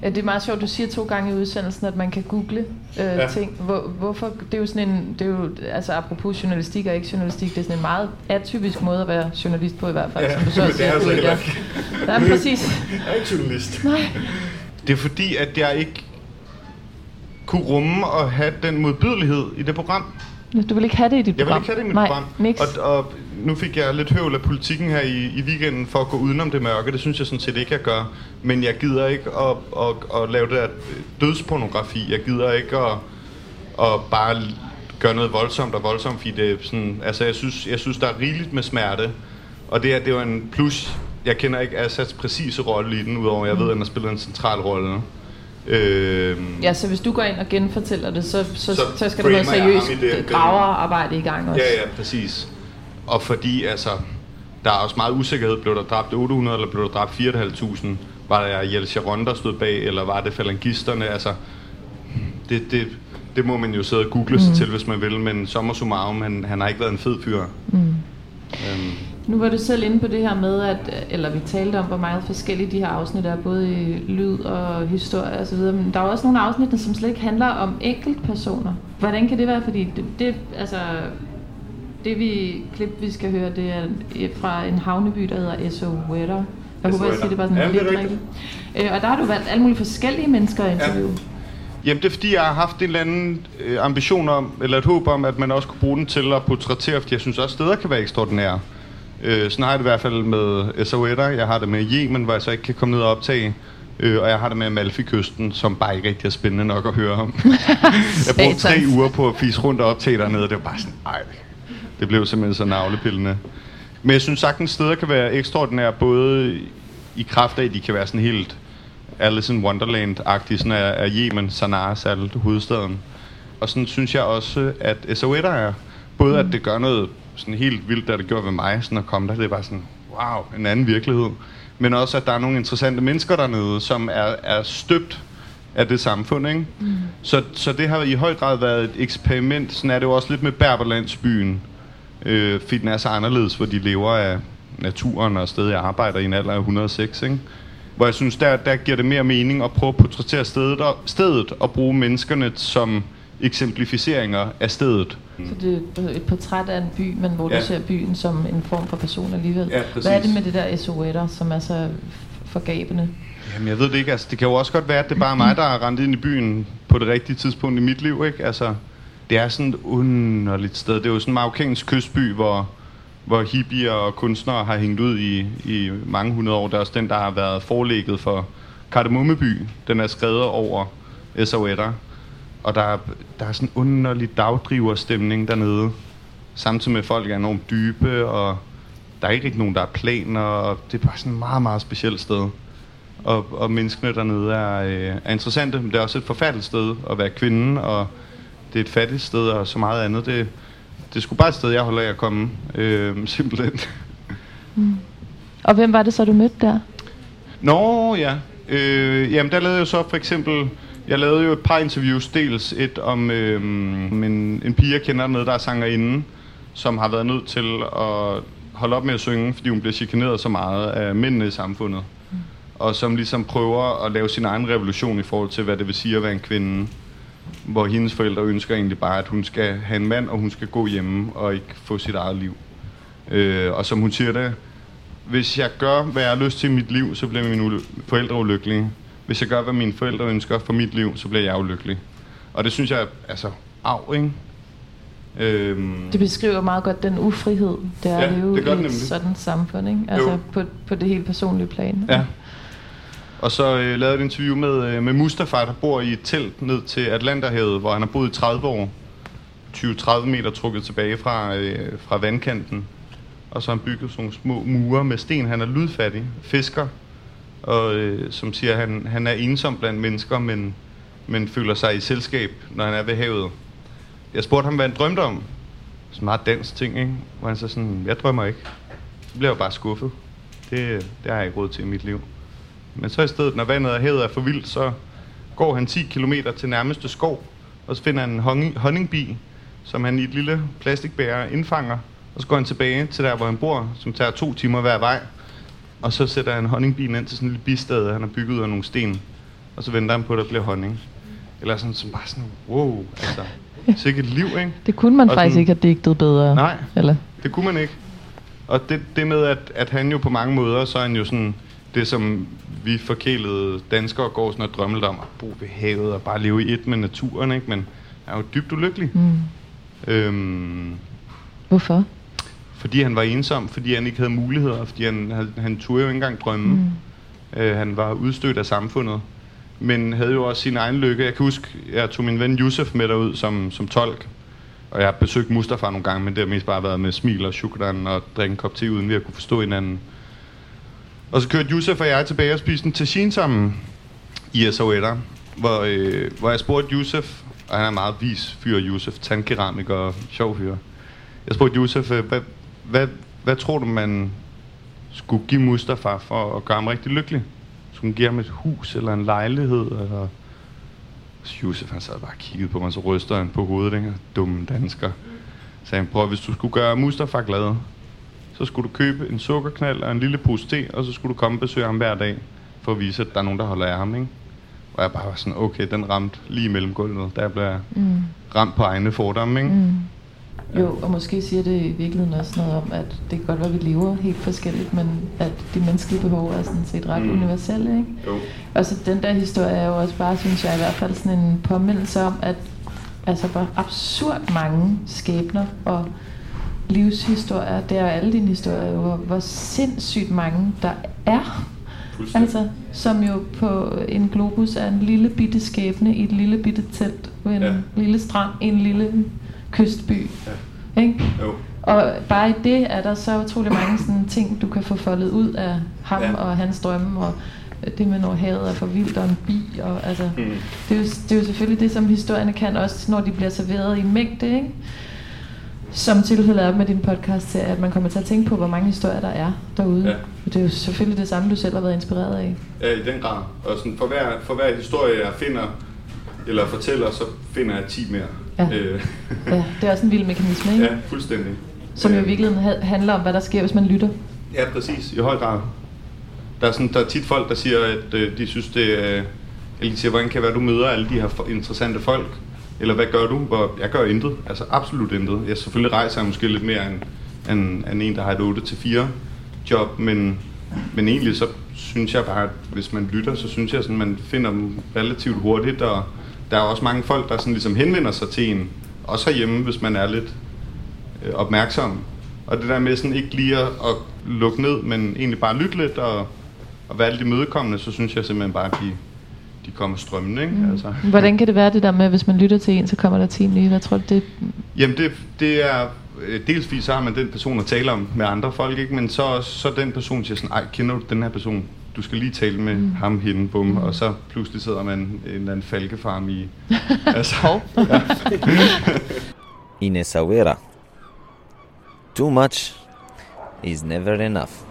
[SPEAKER 3] Ja, det er meget sjovt, du siger to gange i udsendelsen, at man kan google øh,
[SPEAKER 2] Ja.
[SPEAKER 3] ting. Hvor, hvorfor? Det er jo sådan en, det er jo, altså apropos journalistik og ikke journalistik, det er sådan en meget atypisk måde at være journalist på i hvert fald,
[SPEAKER 2] Ja,
[SPEAKER 3] som du så
[SPEAKER 2] men
[SPEAKER 3] også
[SPEAKER 2] det er
[SPEAKER 3] siger.
[SPEAKER 2] altså.
[SPEAKER 3] Ja, præcis.
[SPEAKER 2] Jeg er ikke journalist.
[SPEAKER 3] Nej.
[SPEAKER 2] Det er fordi, at jeg ikke kunne rumme og have den modbydelighed i det program.
[SPEAKER 3] Du vil ikke have det i dit
[SPEAKER 2] Jeg vil
[SPEAKER 3] program?
[SPEAKER 2] ikke have det i mit
[SPEAKER 3] Nej,
[SPEAKER 2] program.
[SPEAKER 3] Niks.
[SPEAKER 2] Og, og nu fik jeg lidt høvl af politikken her i, i weekenden for at gå udenom det mørke. Det synes jeg sådan set ikke, jeg gør. Men jeg gider ikke at, at, at lave det der dødspornografi. Jeg gider ikke at, at bare gøre noget voldsomt og voldsomt, fordi det er sådan, altså jeg synes, jeg synes, der er rigeligt med smerte. Og det er, det er jo en plus. Jeg kender ikke Assads præcise rolle i den, udover at jeg ved, at han har spillet en central rolle. Øh,
[SPEAKER 3] Ja, så hvis du går ind og genfortæller det, så, så,
[SPEAKER 2] Så
[SPEAKER 3] så, skal der noget seriøst graverarbejde i gang også.
[SPEAKER 2] Ja, ja, præcis. Og fordi, altså, der er også meget usikkerhed. Blev der dræbt 800, eller blev der dræbt 4.500? Var der Jelle Sharon, der stod bag, eller var det falangisterne? Altså, det, det, det må man jo sidde og google sig til, hvis man vil, men sommer summarum, han, han har ikke været en fed fyr. Mm. Øhm,
[SPEAKER 3] Nu var du selv inde på det her med, at, eller vi talte om, hvor meget forskellige de her afsnit er, både i lyd og historie osv., men der er også nogle afsnit, som slet ikke handler om enkeltpersoner. Hvordan kan det være? Fordi det, det altså, det vi, klip, vi skal høre, det er fra en havneby, der hedder Esso Weather. Jeg håber, jeg siger det bare sådan
[SPEAKER 2] Ja,
[SPEAKER 3] lidt rigtigt. Øh, og der har du valgt alle mulige forskellige mennesker at interviewe.
[SPEAKER 2] Jamen det er fordi, jeg har haft en eller anden øh, ambition om, eller et håb om, at man også kunne bruge den til at portrættere, fordi jeg synes også, steder kan være ekstraordinære. Øh, sådan har jeg det i hvert fald med SOE'er. Jeg har det med Yemen, hvor jeg så ikke kan komme ned og optage. Øh, og jeg har det med Amalfi-kysten, som bare ikke rigtig er spændende nok at høre om. jeg brugte tre uger på at fise rundt og optage dernede, og det var bare sådan, ej, det blev simpelthen så navlepillende. Men jeg synes sagtens, steder kan være ekstraordinære, både i kraft af, at de kan være sådan helt Alice in Wonderland-agtige, sådan er, er Yemen, Sanaa særligt hovedstaden. Og sådan synes jeg også, at SOE'er er. Både at det gør noget sådan helt vildt, der det gjorde ved mig, sådan at komme der. Det er bare sådan, wow, en anden virkelighed. Men også, at der er nogle interessante mennesker dernede, som er, er støbt af det samfund, ikke? Mm. Så, så det har i høj grad været et eksperiment. Sådan er det jo også lidt med Berberlandsbyen. Øh, fordi den er så anderledes, hvor de lever af naturen og stadig arbejder i en alder af 106, ikke? Hvor jeg synes, der, der giver det mere mening at prøve at portrættere stedet og, stedet og bruge menneskerne som eksemplificeringer af stedet.
[SPEAKER 3] Så det er et portræt af en by, men hvor
[SPEAKER 2] Ja.
[SPEAKER 3] du ser byen som en form for person alligevel.
[SPEAKER 2] Ja, præcis.
[SPEAKER 3] Hvad er det med det der SOE'er, som er så forgabende?
[SPEAKER 2] Jamen, jeg ved det ikke. Altså, det kan jo også godt være, at det bare er mig, der har rendt ind i byen på det rigtige tidspunkt i mit liv, ikke? Altså, det er sådan et underligt sted. Det er jo sådan en marokkansk kystby, hvor, hvor hippier og kunstnere har hængt ud i, i mange hundrede år. Det er også den, der har været forlægget for Kardemommeby. Den er skrevet over SOE'er. Og der er, der er sådan en underlig dagdriverstemning dernede. Samtidig med, at folk er enormt dybe, og der er ikke rigtig nogen, der er planer. Og det er bare sådan et meget, meget specielt sted. Og, og menneskene dernede er, øh, er interessante, men det er også et forfærdeligt sted at være kvinde, og det er et fattigt sted og så meget andet. Det, det er sgu bare et sted, jeg holder af at komme, øh, simpelthen.
[SPEAKER 3] Og hvem var det så, du mødte der?
[SPEAKER 2] Nå, ja. Øh, jamen, der lavede jeg så for eksempel... Jeg lavede jo et par interviews. Dels et om øh, en, en pige, jeg kender dernede, der er sangerinde, som har været nødt til at holde op med at synge, fordi hun bliver chikaneret så meget af mændene i samfundet. Og som ligesom prøver at lave sin egen revolution i forhold til, hvad det vil sige at være en kvinde. Hvor hendes forældre ønsker egentlig bare, at hun skal have en mand, og hun skal gå hjemme og ikke få sit eget liv. Øh, og som hun siger det, hvis jeg gør, hvad jeg har lyst til i mit liv, så bliver mine forældre ulykkelige. Hvis jeg gør, hvad mine forældre ønsker for mit liv, så bliver jeg ulykkelig. Og det synes jeg, er, altså, af, ikke? Øhm,
[SPEAKER 3] Det beskriver meget godt den ufrihed, det er
[SPEAKER 2] Ja,
[SPEAKER 3] at leve
[SPEAKER 2] det
[SPEAKER 3] i et sådan samfund, ikke? Altså
[SPEAKER 2] Jo.
[SPEAKER 3] på, på det helt personlige plan.
[SPEAKER 2] Ja. Og så øh, lavede jeg et interview med, øh, med Mustafa, der bor i et telt ned til Atlanterhavet, hvor han har boet i 30 år. 20-30 meter trukket tilbage fra, øh, fra vandkanten. Og så har han bygget sådan nogle små mure med sten. Han er lydfattig, fisker, og øh, som siger, han, han er ensom blandt mennesker, men, men føler sig i selskab, når han er ved havet. Jeg spurgte ham, hvad han drømte om. Sådan meget dansk ting, ikke? Hvor han så sådan, jeg drømmer ikke. Så bliver jeg jo bare skuffet. Det, det har jeg ikke råd til i mit liv. Men så i stedet, når vandet og havet er for vildt, så går han 10 km til nærmeste skov, og så finder han en honning, honningbi, som han i et lille plastikbæger indfanger, og så går han tilbage til der, hvor han bor, som tager to timer hver vej, og så sætter han honningbien ind til sådan en lille bistad, han har bygget ud af nogle sten, og så venter han på, at der bliver honning. Eller sådan, som bare sådan, wow, altså, sikkert liv, ikke?
[SPEAKER 3] Det kunne man
[SPEAKER 2] Og
[SPEAKER 3] faktisk
[SPEAKER 2] sådan-
[SPEAKER 3] ikke have digtet bedre.
[SPEAKER 2] Nej.
[SPEAKER 3] Eller?
[SPEAKER 2] Det kunne man ikke. Og det, det med, at, at han jo på mange måder, så er han jo sådan, det som vi forkælede danskere går sådan og drømmer om, at bo ved havet og bare leve i et med naturen, ikke? Men han er jo dybt ulykkelig.
[SPEAKER 3] Mm.
[SPEAKER 2] Øhm,
[SPEAKER 3] Hvorfor?
[SPEAKER 2] fordi han var ensom, fordi han ikke havde muligheder, fordi han, han, han turde jo ikke engang drømme. Mm. Øh, han var udstødt af samfundet, men havde jo også sin egen lykke. Jeg kan huske, jeg tog min ven Yusuf med derud som, som tolk, og jeg har besøgt Mustafa nogle gange, men det har mest bare været med smil og shukran og drikke en kop te, uden vi har kunne forstå hinanden. Og så kørte Josef og jeg tilbage og spiste en tagine sammen i SOE'er, hvor, øh, hvor jeg spurgte Josef, og han er meget vis fyr, Josef, tandkeramiker og sjov fyr. Jeg spurgte Josef, øh, hvad, hvad, hvad tror du, man skulle give Mustafa for at gøre ham rigtig lykkelig? Skulle man give ham et hus eller en lejlighed? Eller... Så Josef, han sad bare og kiggede på mig, så ryster han på hovedet, ikke? Dumme dansker. Så sagde han, prøv, hvis du skulle gøre Mustafa glad, så skulle du købe en sukkerknald og en lille pose te, og så skulle du komme og besøge ham hver dag, for at vise, at der er nogen, der holder af ham, ikke? Og jeg bare var sådan, okay, den ramte lige mellem gulvet. Der blev jeg
[SPEAKER 3] Mm.
[SPEAKER 2] ramt på egne fordomme, ikke?
[SPEAKER 3] Mm. Jo, og måske siger det i virkeligheden også noget om, at det kan godt være, at vi lever helt forskelligt, men at de menneskelige behov er sådan set ret
[SPEAKER 6] Mm.
[SPEAKER 3] mm. universelle, ikke?
[SPEAKER 6] Jo.
[SPEAKER 3] Og så den der historie er jo også bare, synes jeg i hvert fald, sådan en påmindelse om, at altså hvor absurd mange skæbner og livshistorier, det er alle dine historier, jo, hvor, hvor sindssygt mange der er. Altså, som jo på en globus er en lille bitte skæbne i et lille bitte telt på en
[SPEAKER 6] Ja.
[SPEAKER 3] lille strand i en lille kystby. Ja. Ikke?
[SPEAKER 6] Jo.
[SPEAKER 3] Og bare i det er der så utrolig mange sådan ting, du kan få foldet ud af ham
[SPEAKER 6] Ja.
[SPEAKER 3] og hans drømme, og det med, når havet er for vildt, og en bi, og altså,
[SPEAKER 6] Mm.
[SPEAKER 3] det, er jo, det er jo selvfølgelig det, som historierne kan, også når de bliver serveret i mængde, ikke? Som tilfældet er med din podcast, til, at man kommer til at tænke på, hvor mange historier der er derude.
[SPEAKER 6] Ja.
[SPEAKER 3] Og det er jo selvfølgelig det samme, du selv har været inspireret af.
[SPEAKER 6] Ja, i den grad. Og sådan, for, hver, for hver historie, jeg finder, eller fortæller, så finder jeg 10 mere.
[SPEAKER 3] Ja.
[SPEAKER 6] Øh,
[SPEAKER 3] Ja, det er også en vild mekanisme, ikke?
[SPEAKER 6] ja, fuldstændig.
[SPEAKER 3] Som jo i
[SPEAKER 6] Øh,
[SPEAKER 3] virkeligheden ha- handler om, hvad der sker, hvis man lytter.
[SPEAKER 6] Ja, præcis. I høj grad. Der er, sådan, der er tit folk, der siger, at øh, de synes, det er... Eller de siger, hvordan kan det være, du møder alle de her for- interessante folk? Eller hvad gør du? Hvor jeg gør intet. Altså absolut intet. Jeg selvfølgelig rejser jeg måske lidt mere end, end, end en, der har et 8-4 job, men, men egentlig så synes jeg bare, at hvis man lytter, så synes jeg, at man finder dem relativt hurtigt, og der er også mange folk, der sådan ligesom henvender sig til en, også herhjemme, hvis man er lidt øh, opmærksom. Og det der med sådan ikke lige at, at lukke ned, men egentlig bare lytte lidt og, og være lidt imødekommende, så synes jeg simpelthen bare, at de, de kommer strømmende. Ikke? Mm. Altså.
[SPEAKER 3] Hvordan kan det være det der med, hvis man lytter til en, så kommer der 10 nye? Hvad tror du, det
[SPEAKER 6] Jamen det, det er, øh, delsvis så har man den person at tale om med andre folk, ikke? men så, også- så den person siger sådan, ej, kender du den her person? Du skal lige tale med mm. ham, hende, bum, mm. og så pludselig sidder man en eller anden falkefarm i... altså,
[SPEAKER 7] in Essaouira. Too much is never enough.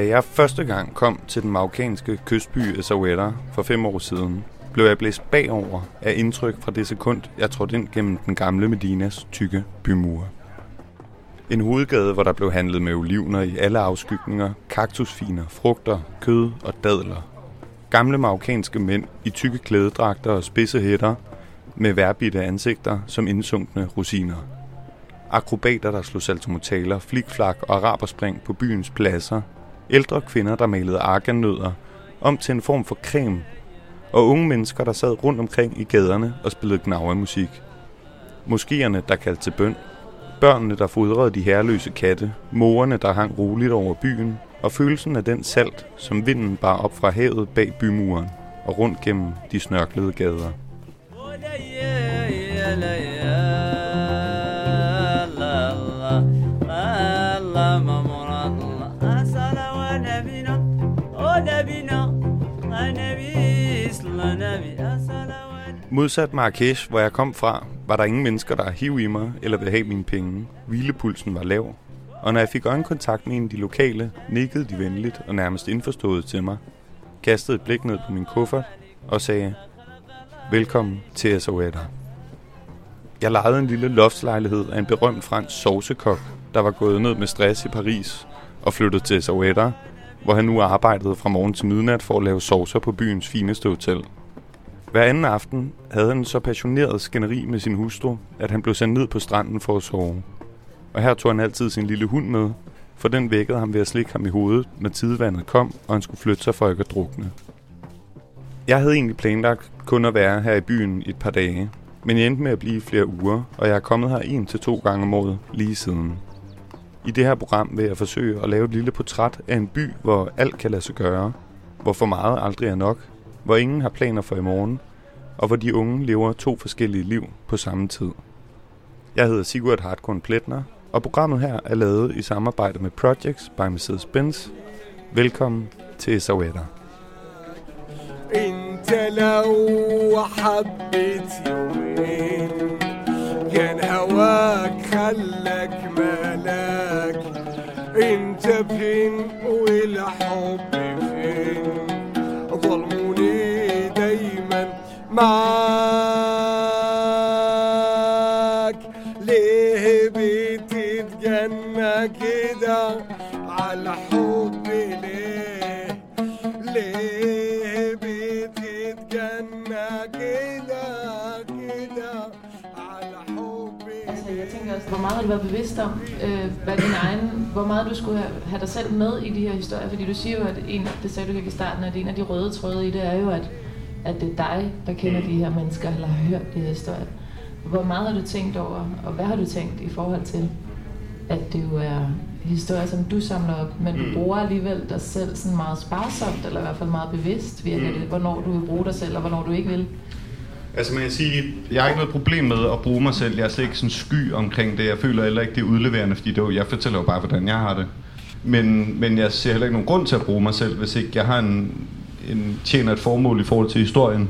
[SPEAKER 2] Da jeg første gang kom til den marokkanske kystby Essaouira for fem år siden, blev jeg blæst bagover af indtryk fra det sekund, jeg trådte ind gennem den gamle Medinas tykke bymure. En hovedgade, hvor der blev handlet med olivener i alle afskygninger, kaktusfiner, frugter, kød og dadler. Gamle marokkanske mænd i tykke klædedragter og spidse hætter med værbitte ansigter som indsunkne rosiner. Akrobater, der slog saltomotaler, flikflak og araberspring på byens pladser. Ældre kvinder, der malede argannødder om til en form for creme. Og unge mennesker, der sad rundt omkring i gaderne og spillede gnavermusik. Moskéerne, der kaldte til bøn. Børnene, der fodrede de herreløse katte. Morerne, der hang roligt over byen. Og følelsen af den salt, som vinden bar op fra havet bag bymuren og rundt gennem de snørklede gader. Modsat Marrakesh, hvor jeg kom fra, var der ingen mennesker, der hiv i mig eller ville have mine penge. Hvilepulsen var lav. Og når jeg fik øjenkontakt med en af de lokale, nikkede de venligt og nærmest indforstået til mig. Kastede et blik ned på min kuffert og sagde, Velkommen til Essaouira. Jeg lejede en lille loftslejlighed af en berømt fransk sovsekok, der var gået ned med stress i Paris og flyttet til Essaouira, hvor han nu arbejdede fra morgen til midnat for at lave saucer på byens fineste hotel. Hver anden aften havde han så passioneret skænderi med sin hustru, at han blev sendt ned på stranden for at sove. Og her tog han altid sin lille hund med, for den vækkede ham ved at slikke ham i hovedet, når tidevandet kom, og han skulle flytte sig for ikke at drukne. Jeg havde egentlig planlagt kun at være her i byen et par dage, men jeg endte med at blive i flere uger, og jeg er kommet her en til to gange om året lige siden. I det her program vil jeg forsøge at lave et lille portræt af en by, hvor alt kan lade sig gøre, hvor for meget aldrig er nok, hvor ingen har planer for i morgen, og hvor de unge lever to forskellige liv på samme tid. Jeg hedder Sigurd Hartkorn Pletner, og programmet her er lavet i samarbejde med Projects by Mercedes-Benz. Velkommen til Sawetter.
[SPEAKER 8] انت لو حبيت يومين كان هواك خلك ملاك انت فين والحب فين معاك ليه بتتجنى كده على
[SPEAKER 3] حب ليه ليه بتتجنى كده كده على حب ليه hvor meget du skulle have dig selv med i de her historier, fordi du siger jo, at en, det sagde du ikke i starten, at en af de røde tråde i det er jo, at at det er dig, der kender de her mennesker, eller har hørt de her historier. Hvor meget har du tænkt over, og hvad har du tænkt i forhold til, at det jo er historier, som du samler op, men du bruger alligevel dig selv sådan meget sparsomt, eller i hvert fald meget bevidst virker det, hvornår du vil bruge dig selv, og hvornår du ikke vil.
[SPEAKER 2] Altså man kan sige, jeg har ikke noget problem med at bruge mig selv. Jeg er slet ikke sådan sky omkring det. Jeg føler heller ikke, det er udleverende, fordi det jo- jeg fortæller jo bare, hvordan jeg har det. Men, men jeg ser heller ikke nogen grund til at bruge mig selv, hvis ikke jeg har en, en tjener et formål i forhold til historien.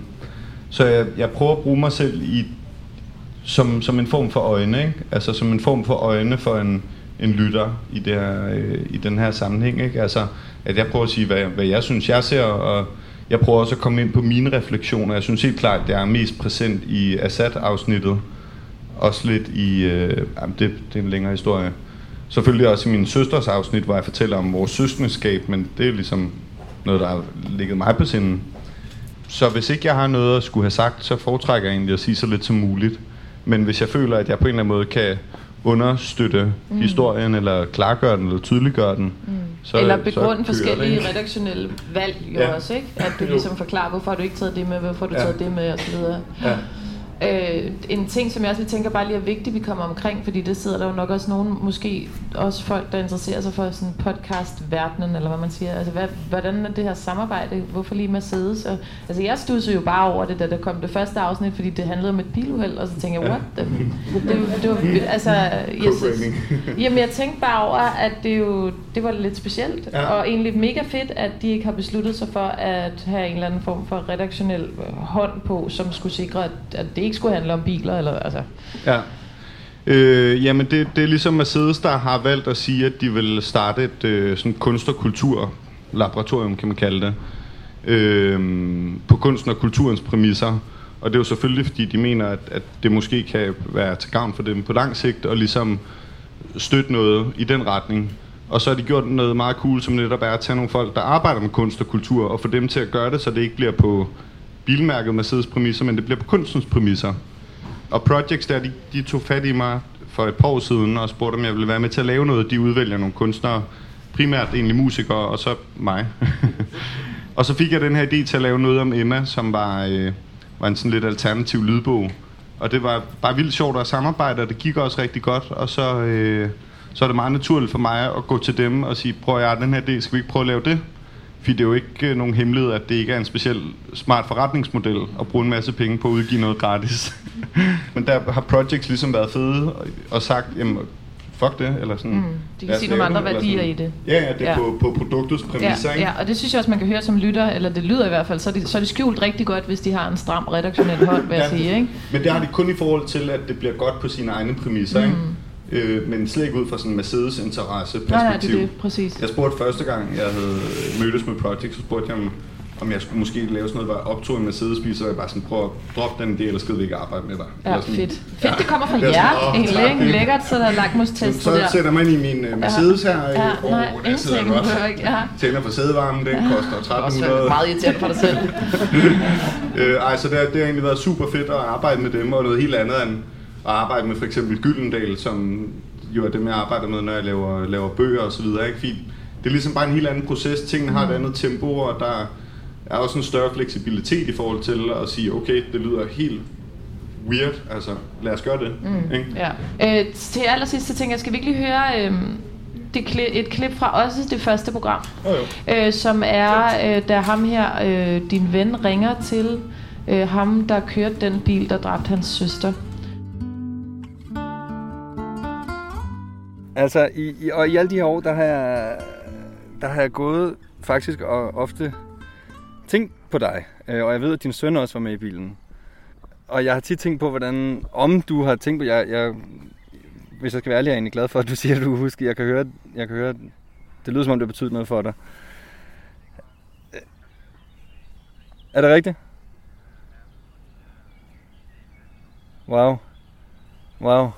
[SPEAKER 2] Så jeg, jeg prøver at bruge mig selv i, som, som en form for øjne, ikke? Altså som en form for øjne for en, en lytter i, det her, øh, i den her sammenhæng, ikke? Altså at jeg prøver at sige, hvad, hvad jeg synes, jeg ser, og jeg prøver også at komme ind på mine refleksioner. Jeg synes helt klart, at jeg er mest præsent i Assad-afsnittet. Også lidt i... Øh, jamen det, det er en længere historie. Selvfølgelig også i min søsters afsnit, hvor jeg fortæller om vores søskendeskab, men det er ligesom noget, der har ligget mig på sinden. Så hvis ikke jeg har noget at skulle have sagt, så foretrækker jeg egentlig at sige så lidt som muligt. Men hvis jeg føler, at jeg på en eller anden måde kan understøtte mm. historien, eller klargøre den, eller tydeliggøre den, mm. så,
[SPEAKER 3] Eller
[SPEAKER 2] så
[SPEAKER 3] begrunde
[SPEAKER 2] det,
[SPEAKER 3] forskellige redaktionelle valg jo
[SPEAKER 2] Ja.
[SPEAKER 3] også, ikke? At du ligesom forklarer, hvorfor har du ikke taget det med, hvorfor har du
[SPEAKER 2] Ja.
[SPEAKER 3] taget det med, og så videre.
[SPEAKER 2] Ja.
[SPEAKER 3] Øh, en ting, som jeg også lige tænker bare lige er vigtigt, vi kommer omkring, fordi det sidder der jo nok også nogen, måske også folk, der interesserer sig for sådan podcast-verdenen, eller hvad man siger. Altså, hvad, hvordan er det her samarbejde? Hvorfor lige Mercedes? Og, altså, jeg stussede jo bare over det, da der kom det første afsnit, fordi det handlede om et biluheld, og så tænkte jeg, what the... Det, det var, altså, jeg,
[SPEAKER 2] Co-framing.
[SPEAKER 3] Jamen, jeg tænkte bare over, at det jo det var lidt specielt,
[SPEAKER 2] Ja.
[SPEAKER 3] og egentlig mega fedt, at de ikke har besluttet sig for at have en eller anden form for redaktionel hånd på, som skulle sikre, at, at det ikke skulle handle om biler, eller altså...
[SPEAKER 2] Ja. Øh, jamen det, det er ligesom Mercedes, der har valgt at sige, at de vil starte et øh, sådan kunst- og kulturlaboratorium, kan man kalde det, øh, på kunsten og kulturens præmisser. Og det er jo selvfølgelig, fordi de mener, at, at det måske kan være til gavn for dem på lang sigt, og ligesom støtte noget i den retning. Og så har de gjort noget meget cool, som netop er at tage nogle folk, der arbejder med kunst og kultur, og få dem til at gøre det, så det ikke bliver på bilmærket Mercedes præmisser, men det bliver på kunstens præmisser. Og Projects der, de, de tog fat i mig for et par år siden og spurgte, om jeg ville være med til at lave noget. De udvælger nogle kunstnere, primært egentlig musikere, og så mig. og så fik jeg den her idé til at lave noget om Emma, som var, øh, var en sådan lidt alternativ lydbog. Og det var bare vildt sjovt at samarbejde, og det gik også rigtig godt. Og så, øh, så er det meget naturligt for mig at gå til dem og sige, prøv at jeg har den her idé, skal vi ikke prøve at lave det? Fordi det er jo ikke øh, nogen hemmelighed, at det ikke er en speciel smart forretningsmodel at bruge en masse penge på at udgive noget gratis. Men der har projects ligesom været fede og, sagt, jamen, fuck det, eller sådan.
[SPEAKER 3] Mm, de kan sige nogle andre værdier i det.
[SPEAKER 2] Ja, ja, det er
[SPEAKER 3] Ja.
[SPEAKER 2] På, på produktets
[SPEAKER 3] Ja,
[SPEAKER 2] præmisser, ikke?
[SPEAKER 3] ja, og det synes jeg også, man kan høre som lytter, eller det lyder i hvert fald, så er det, så er det skjult rigtig godt, hvis de har en stram redaktionel hånd, vil jeg
[SPEAKER 2] Ja,
[SPEAKER 3] sige, ikke?
[SPEAKER 2] Men det har de kun i forhold til, at det bliver godt på sine egne præmisser, ikke? Øh, men slet ikke ud fra sådan en Mercedes interesse
[SPEAKER 3] Mm. Nej, nej, det
[SPEAKER 2] perspektiv.
[SPEAKER 3] er det, præcis.
[SPEAKER 2] Jeg spurgte første gang, jeg havde mødtes med Project, så spurgte jeg om, om jeg skulle måske lave sådan noget, hvor jeg optog en Mercedes-bil, så var jeg bare sådan, prøv at droppe den idé, ellers gider vi ikke arbejde med dig.
[SPEAKER 3] Ja,
[SPEAKER 2] Eller sådan,
[SPEAKER 3] fedt. Fedt, det kommer fra
[SPEAKER 2] er sådan,
[SPEAKER 3] jer,
[SPEAKER 2] åh,
[SPEAKER 3] egentlig,
[SPEAKER 2] tak,
[SPEAKER 3] ikke?
[SPEAKER 2] ikke?
[SPEAKER 3] Lækkert, så der er lakmustest
[SPEAKER 2] Så
[SPEAKER 3] der.
[SPEAKER 2] sætter man i min uh, Mercedes her.
[SPEAKER 3] Ja,
[SPEAKER 2] øh, åh,
[SPEAKER 3] nej,
[SPEAKER 2] der sidder godt.
[SPEAKER 3] Ja.
[SPEAKER 2] Tænder for sædevarmen, den koster
[SPEAKER 3] Det er også
[SPEAKER 2] 1300.
[SPEAKER 3] meget irriterende for dig selv.
[SPEAKER 2] Øh, ej, så det, det har egentlig været super fedt at arbejde med dem, og noget helt andet end at arbejde med for eksempel Gyldendal, som jo er dem, jeg arbejder med, når jeg laver, laver bøger og så videre. Ikke? Fordi det er ligesom bare en helt anden proces. Tingene har et andet tempo, og der er også en større fleksibilitet i forhold til at sige, okay, det lyder helt weird, altså lad os gøre det. Mm. Ikke?
[SPEAKER 3] Ja. Øh, til allersidst, så tænker jeg, skal vi ikke lige høre øh, det kli- et klip fra også det første program,
[SPEAKER 2] Jo, jo.
[SPEAKER 3] øh, som er, øh, da ham her, øh, din ven, ringer til øh, ham, der kørte den bil, der dræbte hans søster.
[SPEAKER 4] Altså, i, i, og i alle de her år, der har jeg, der har jeg gået faktisk og ofte tænkt på dig. Øh, og jeg ved, at din søn også var med i bilen. Og jeg har tit tænkt på, hvordan, om du har tænkt på, jeg, jeg, hvis jeg skal være ærlig, er jeg egentlig glad for, at du siger, at du husker. Jeg kan høre, jeg kan høre det lyder som om, det betyder noget for dig. Øh, er det rigtigt? Wow. Wow.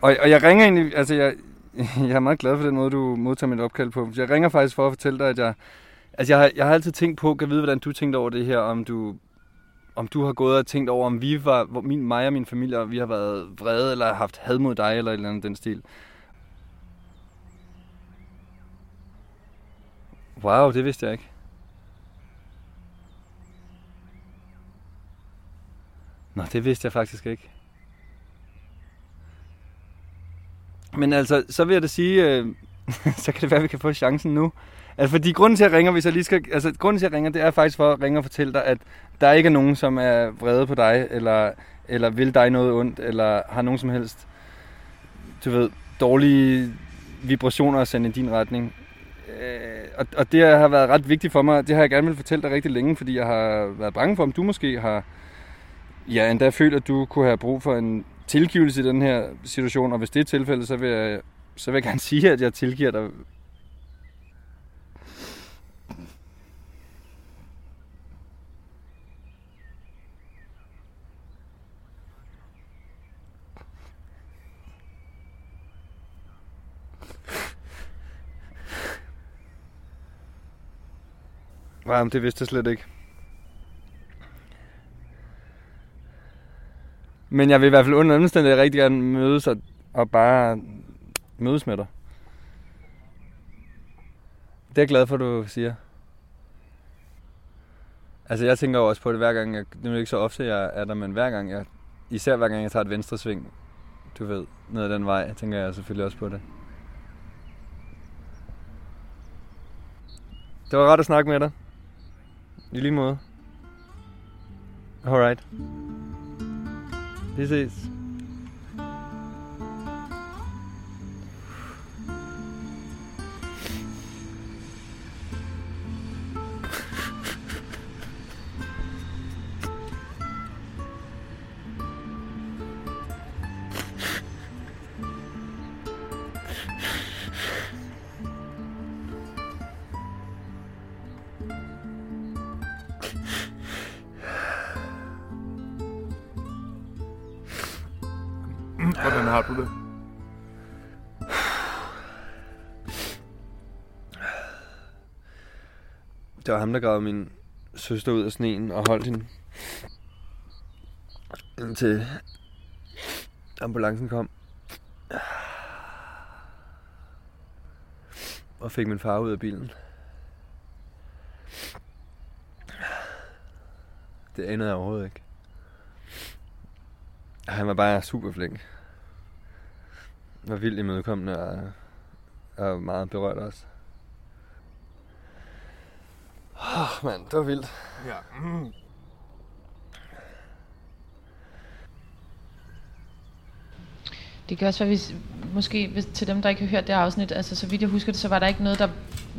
[SPEAKER 4] Og, og jeg ringer egentlig, altså jeg, jeg er meget glad for den måde, du modtager mit opkald på. Jeg ringer faktisk for at fortælle dig, at jeg Altså, jeg har, jeg har altid tænkt på, kan vide, hvordan du tænkte over det her, om du, om du har gået og tænkt over, om vi var, hvor min, mig og min familie, vi har været vrede, eller haft had mod dig, eller et eller andet den stil. Wow, det vidste jeg ikke. Nå, det vidste jeg faktisk ikke. Men altså, så vil jeg da sige, øh, så kan det være, at vi kan få chancen nu. Altså, fordi grunden til, at jeg ringer, hvis jeg lige skal... Altså, grunden til, at jeg ringer, det er faktisk for at ringe og fortælle dig, at der ikke er nogen, som er vrede på dig, eller, eller vil dig noget ondt, eller har nogen som helst, du ved, dårlige vibrationer at sende i din retning. Øh, og, og det har været ret vigtigt for mig. Det har jeg gerne vil fortælle dig rigtig længe, fordi jeg har været bange for, om du måske har... Ja, endda følt, at du kunne have brug for en tilgivelse i den her situation. Og hvis det er tilfældet, så vil jeg, så vil jeg gerne sige, at jeg tilgiver dig Nej, men det vidste jeg slet ikke. Men jeg vil i hvert fald under omstændigheder rigtig gerne mødes og, og bare mødes med dig. Det er jeg glad for, du siger. Altså, jeg tænker jo også på det hver gang, jeg, det er ikke så ofte, jeg er der, men hver gang jeg, især hver gang jeg tager et venstre sving, du ved, ned ad den vej, tænker jeg selvfølgelig også på det. Det var rart at snakke med dig. I lige måde. Alright. Vi ses.
[SPEAKER 9] Hvordan har du det?
[SPEAKER 4] Det var ham, der gravede min søster ud af sneen og holdt hende. Indtil ambulancen kom. Og fik min far ud af bilen. Det anede jeg overhovedet ikke. Han var bare super flink. Var vildt imødekommende og, og meget berørt også. Åh, oh, mand, det var vildt.
[SPEAKER 9] Ja. Mm.
[SPEAKER 3] Det kan også være, hvis, måske hvis, til dem, der ikke har hørt det afsnit, altså så vidt jeg husker det, så var der ikke noget, der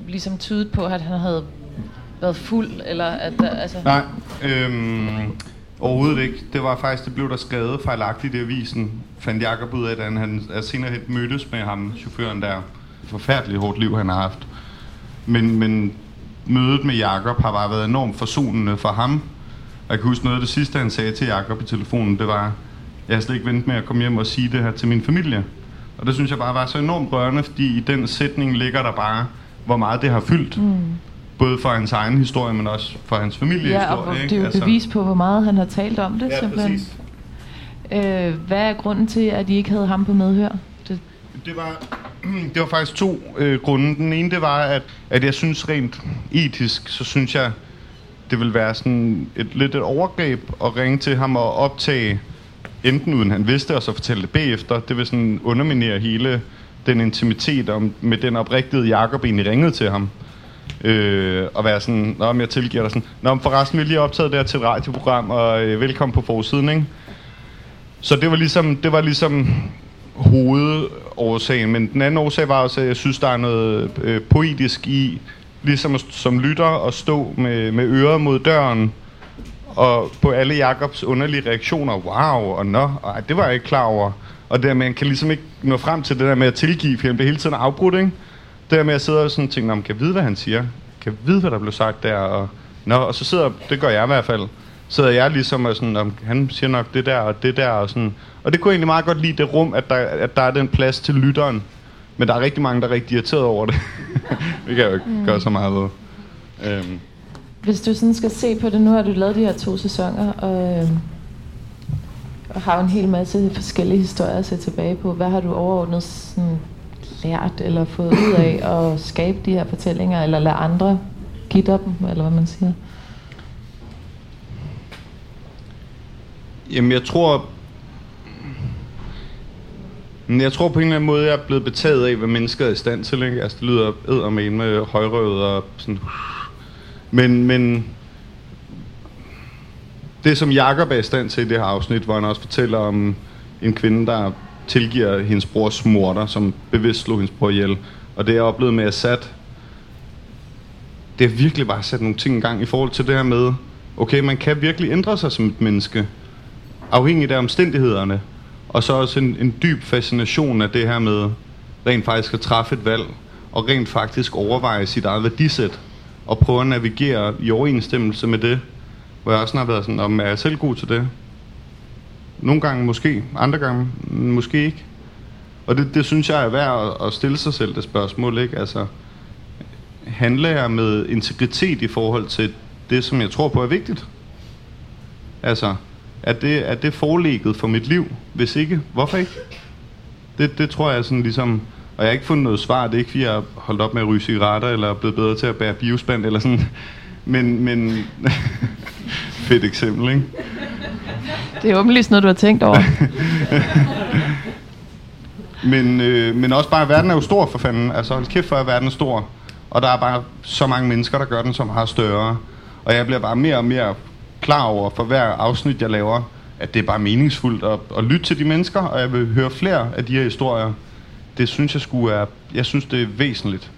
[SPEAKER 3] ligesom tydede på, at han havde været fuld, eller at der, altså...
[SPEAKER 2] Nej, øhm, overhovedet ikke. Det var faktisk, det blev der skrevet fejlagtigt i avisen. Fandt Jacob ud af, at han, han at senere hen mødtes med ham, chaufføren der. Forfærdeligt hårdt liv, han har haft. Men, men mødet med Jakob har bare været enormt forsonende for ham. Og jeg kan huske noget af det sidste, han sagde til Jakob i telefonen, det var, jeg har slet ikke ventet med at komme hjem og sige det her til min familie. Og det synes jeg bare var så enormt rørende, fordi i den sætning ligger der bare, hvor meget det har fyldt. Mm. Både for hans egen historie, men også for hans familiehistorie.
[SPEAKER 3] Ja, og hvor-
[SPEAKER 2] ikke?
[SPEAKER 3] det er jo altså. bevis på, hvor meget han har talt om det,
[SPEAKER 2] Ja,
[SPEAKER 3] simpelthen.
[SPEAKER 2] præcis.
[SPEAKER 3] Øh, hvad er grunden til, at I ikke havde ham på medhør? Det,
[SPEAKER 2] Det var, det var faktisk to øh, grunde. Den ene, det var, at, at jeg synes rent etisk, så synes jeg, det vil være sådan et lidt et overgreb at ringe til ham og optage, enten uden han vidste, og så fortælle det bagefter. Det vil sådan underminere hele den intimitet om, med den oprigtighed, Jacob egentlig ringede til ham. Øh, og være sådan, Nå, men jeg tilgiver dig sådan, Nå, men forresten, vi lige optaget det her til et radioprogram, og øh, velkommen på forsiden, ikke? Så det var ligesom, det var ligesom hovedårsagen, men den anden årsag var også, at jeg synes, der er noget øh, poetisk i, ligesom at, som lytter at stå med, med øret mod døren, og på alle Jakobs underlige reaktioner, wow, og nå, ej, det var jeg ikke klar over. Og det der med, man kan ligesom ikke nå frem til det der med at tilgive, for han bliver hele tiden afbrudt, ikke? Det der med at sidde og sådan tænke, "Nå, kan jeg vide, hvad han siger? Kan jeg vide, hvad der blev sagt der? Og, nå, og så sidder, det gør jeg i hvert fald, sidder jeg ligesom og sådan, om han siger nok det der og det der og sådan. Og det kunne jeg egentlig meget godt lide det rum, at der, at der er den plads til lytteren. Men der er rigtig mange, der er rigtig irriteret over det. det kan jeg jo ikke mm. gøre så meget ved. Øhm,
[SPEAKER 3] Hvis du sådan skal se på det, nu har du lavet de her to sæsoner, og, øh, og har en hel masse forskellige historier at se tilbage på. Hvad har du overordnet sådan lært eller fået ud af at skabe de her fortællinger, eller lade andre give dig dem, eller hvad man siger?
[SPEAKER 2] Jamen, jeg tror... Men Jeg tror på en eller anden måde, jeg er blevet betaget af, hvad mennesker er i stand til. Ikke? Altså, det lyder eddermame med højrøvet og sådan... Men, men det, som Jakob er i stand til i det her afsnit, hvor han også fortæller om en kvinde, der tilgiver hendes brors morter, som bevidst slog hendes bror ihjel. Og det, jeg oplevede med Assad, det har virkelig bare sat nogle ting i gang i forhold til det her med, okay, man kan virkelig ændre sig som et menneske, afhængigt af omstændighederne. Og så også en, en dyb fascination af det her med rent faktisk at træffe et valg, og rent faktisk overveje sit eget værdisæt, og prøve at navigere i overensstemmelse med det, hvor jeg også har været sådan, om er jeg selv god til det? Nogle gange måske, andre gange måske ikke. Og det, det synes jeg er værd at, at stille sig selv det spørgsmål, ikke? Altså, handler jeg med integritet i forhold til det, som jeg tror på er vigtigt? Altså, er det, er det forlægget for mit liv? Hvis ikke, hvorfor ikke? Det, det tror jeg sådan ligesom... Og jeg har ikke fundet noget svar. Det er ikke, fordi jeg har holdt op med at ryge cigaretter, eller er blevet bedre til at bære biospand, eller sådan. Men, men... Fedt eksempel, ikke?
[SPEAKER 3] Det er åbenlyst noget, du har tænkt over.
[SPEAKER 2] Men, øh, men også bare, verden er jo stor for fanden. Altså, hold kæft for, at verden er stor. Og der er bare så mange mennesker, der gør den så meget større. Og jeg bliver bare mere og mere klar over, for hver afsnit, jeg laver, at det er bare meningsfuldt at, at lytte til de mennesker, og jeg vil høre flere af de her historier. Det synes jeg skulle er, jeg synes det er væsentligt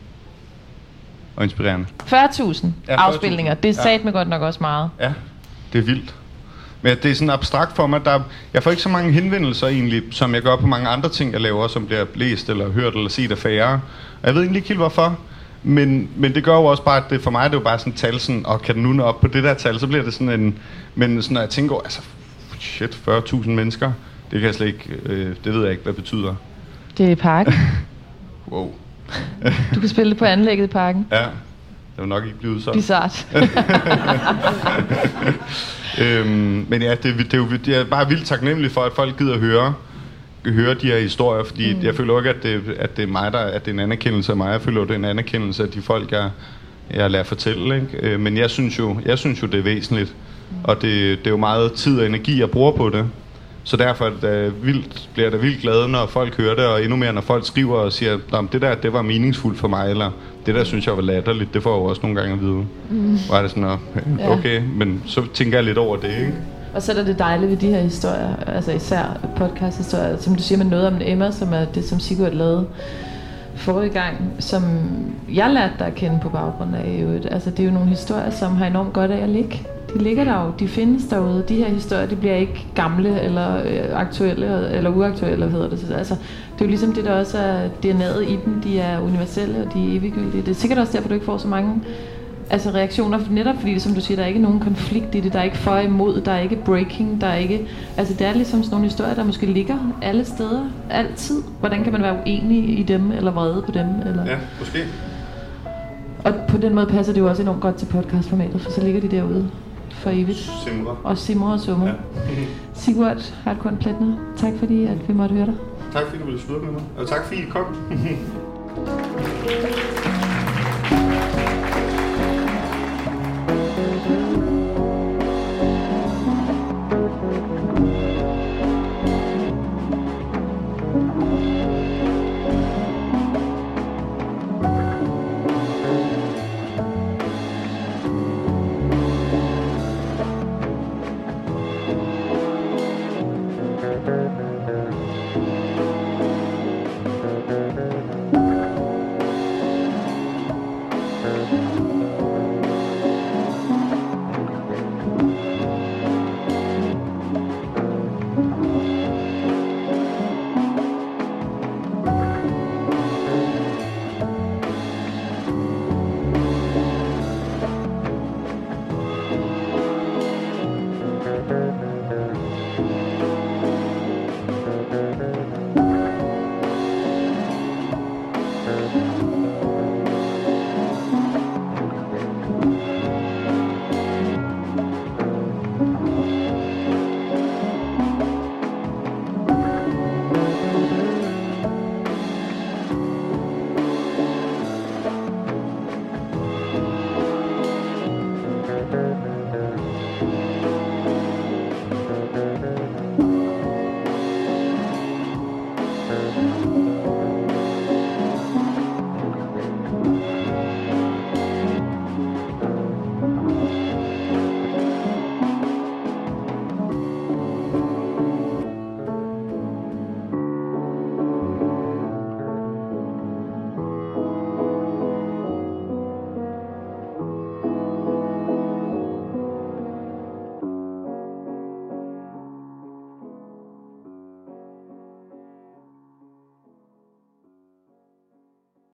[SPEAKER 2] og inspirerende.
[SPEAKER 3] 40.000
[SPEAKER 2] Ja, 40.000.
[SPEAKER 3] afspilninger, det er
[SPEAKER 2] Ja.
[SPEAKER 3] med godt nok også meget.
[SPEAKER 2] Ja, det er vildt. Men det er sådan abstrakt for mig. Der, er- jeg får ikke så mange henvendelser egentlig, som jeg gør på mange andre ting, jeg laver, som bliver læst eller hørt eller set af færre. Og jeg ved egentlig ikke helt hvorfor. Men, men det gør jo også bare, at det for mig det er jo bare sådan et tal, sådan, og kan den nu nå op på det der tal, så bliver det sådan en... Men sådan, når jeg tænker over, altså, shit, 40.000 mennesker, det kan jeg slet ikke, øh, det ved jeg ikke, hvad det betyder.
[SPEAKER 3] Det er i parken.
[SPEAKER 2] Wow.
[SPEAKER 3] Du kan spille det på anlægget i parken.
[SPEAKER 2] Ja, det vil nok ikke blive udsolgt.
[SPEAKER 3] Bizart.
[SPEAKER 2] øhm, men ja, det, det, er jo, det er bare vildt taknemmelig for, at folk gider at høre, høre de her historier, fordi mm. jeg føler ikke, at det, at det er mig, der, at det er en anerkendelse af mig. Jeg føler jo, det er en anerkendelse af de folk, jeg, jeg lader fortælle. Ikke? Øh, men jeg synes, jo, jeg synes jo, det er væsentligt. Og det, det er jo meget tid og energi, jeg bruger på det. Så derfor er det vildt, bliver jeg da vildt glad, når folk hører det, og endnu mere, når folk skriver og siger, at det der, det var meningsfuldt for mig, eller det der synes jeg var latterligt, det får jeg jo også nogle gange at vide. Mm. Hvor er det sådan, "Nå,
[SPEAKER 3] Ja.
[SPEAKER 2] okay, men så tænker jeg lidt over det, ikke?
[SPEAKER 3] Og så er der det dejlige ved de her historier, altså især podcast-historier, som du siger med noget om Emma, som er det, som Sigurd lavede forrige gang, som jeg lærte dig at kende på baggrund af i øvrigt. Altså det er jo nogle historier, som har enormt godt af at ligge. De ligger der jo, de findes derude. De her historier, de bliver ikke gamle eller øh, aktuelle eller uaktuelle, hedder det. Så, altså, det er jo ligesom det, der også er DNA'et i dem. De er universelle, og de er eviggyldige. Det er sikkert også derfor, du ikke får så mange altså reaktioner, netop fordi, som du siger, der er ikke nogen konflikt i det, der er ikke for og imod, der er ikke breaking, der er ikke, altså det er ligesom sådan nogle historier, der måske ligger alle steder, altid. Hvordan kan man være uenig i dem, eller vrede på dem, eller...
[SPEAKER 2] Ja, måske.
[SPEAKER 3] Og på den måde passer det jo også enormt godt til podcastformatet, for så ligger de derude for evigt.
[SPEAKER 2] Simre.
[SPEAKER 3] Og simrer og summer. Ja. Sigurd Hartkorn Pletner, tak fordi, at vi måtte høre dig.
[SPEAKER 2] Tak fordi du ville slutte med mig, og tak fordi I kom.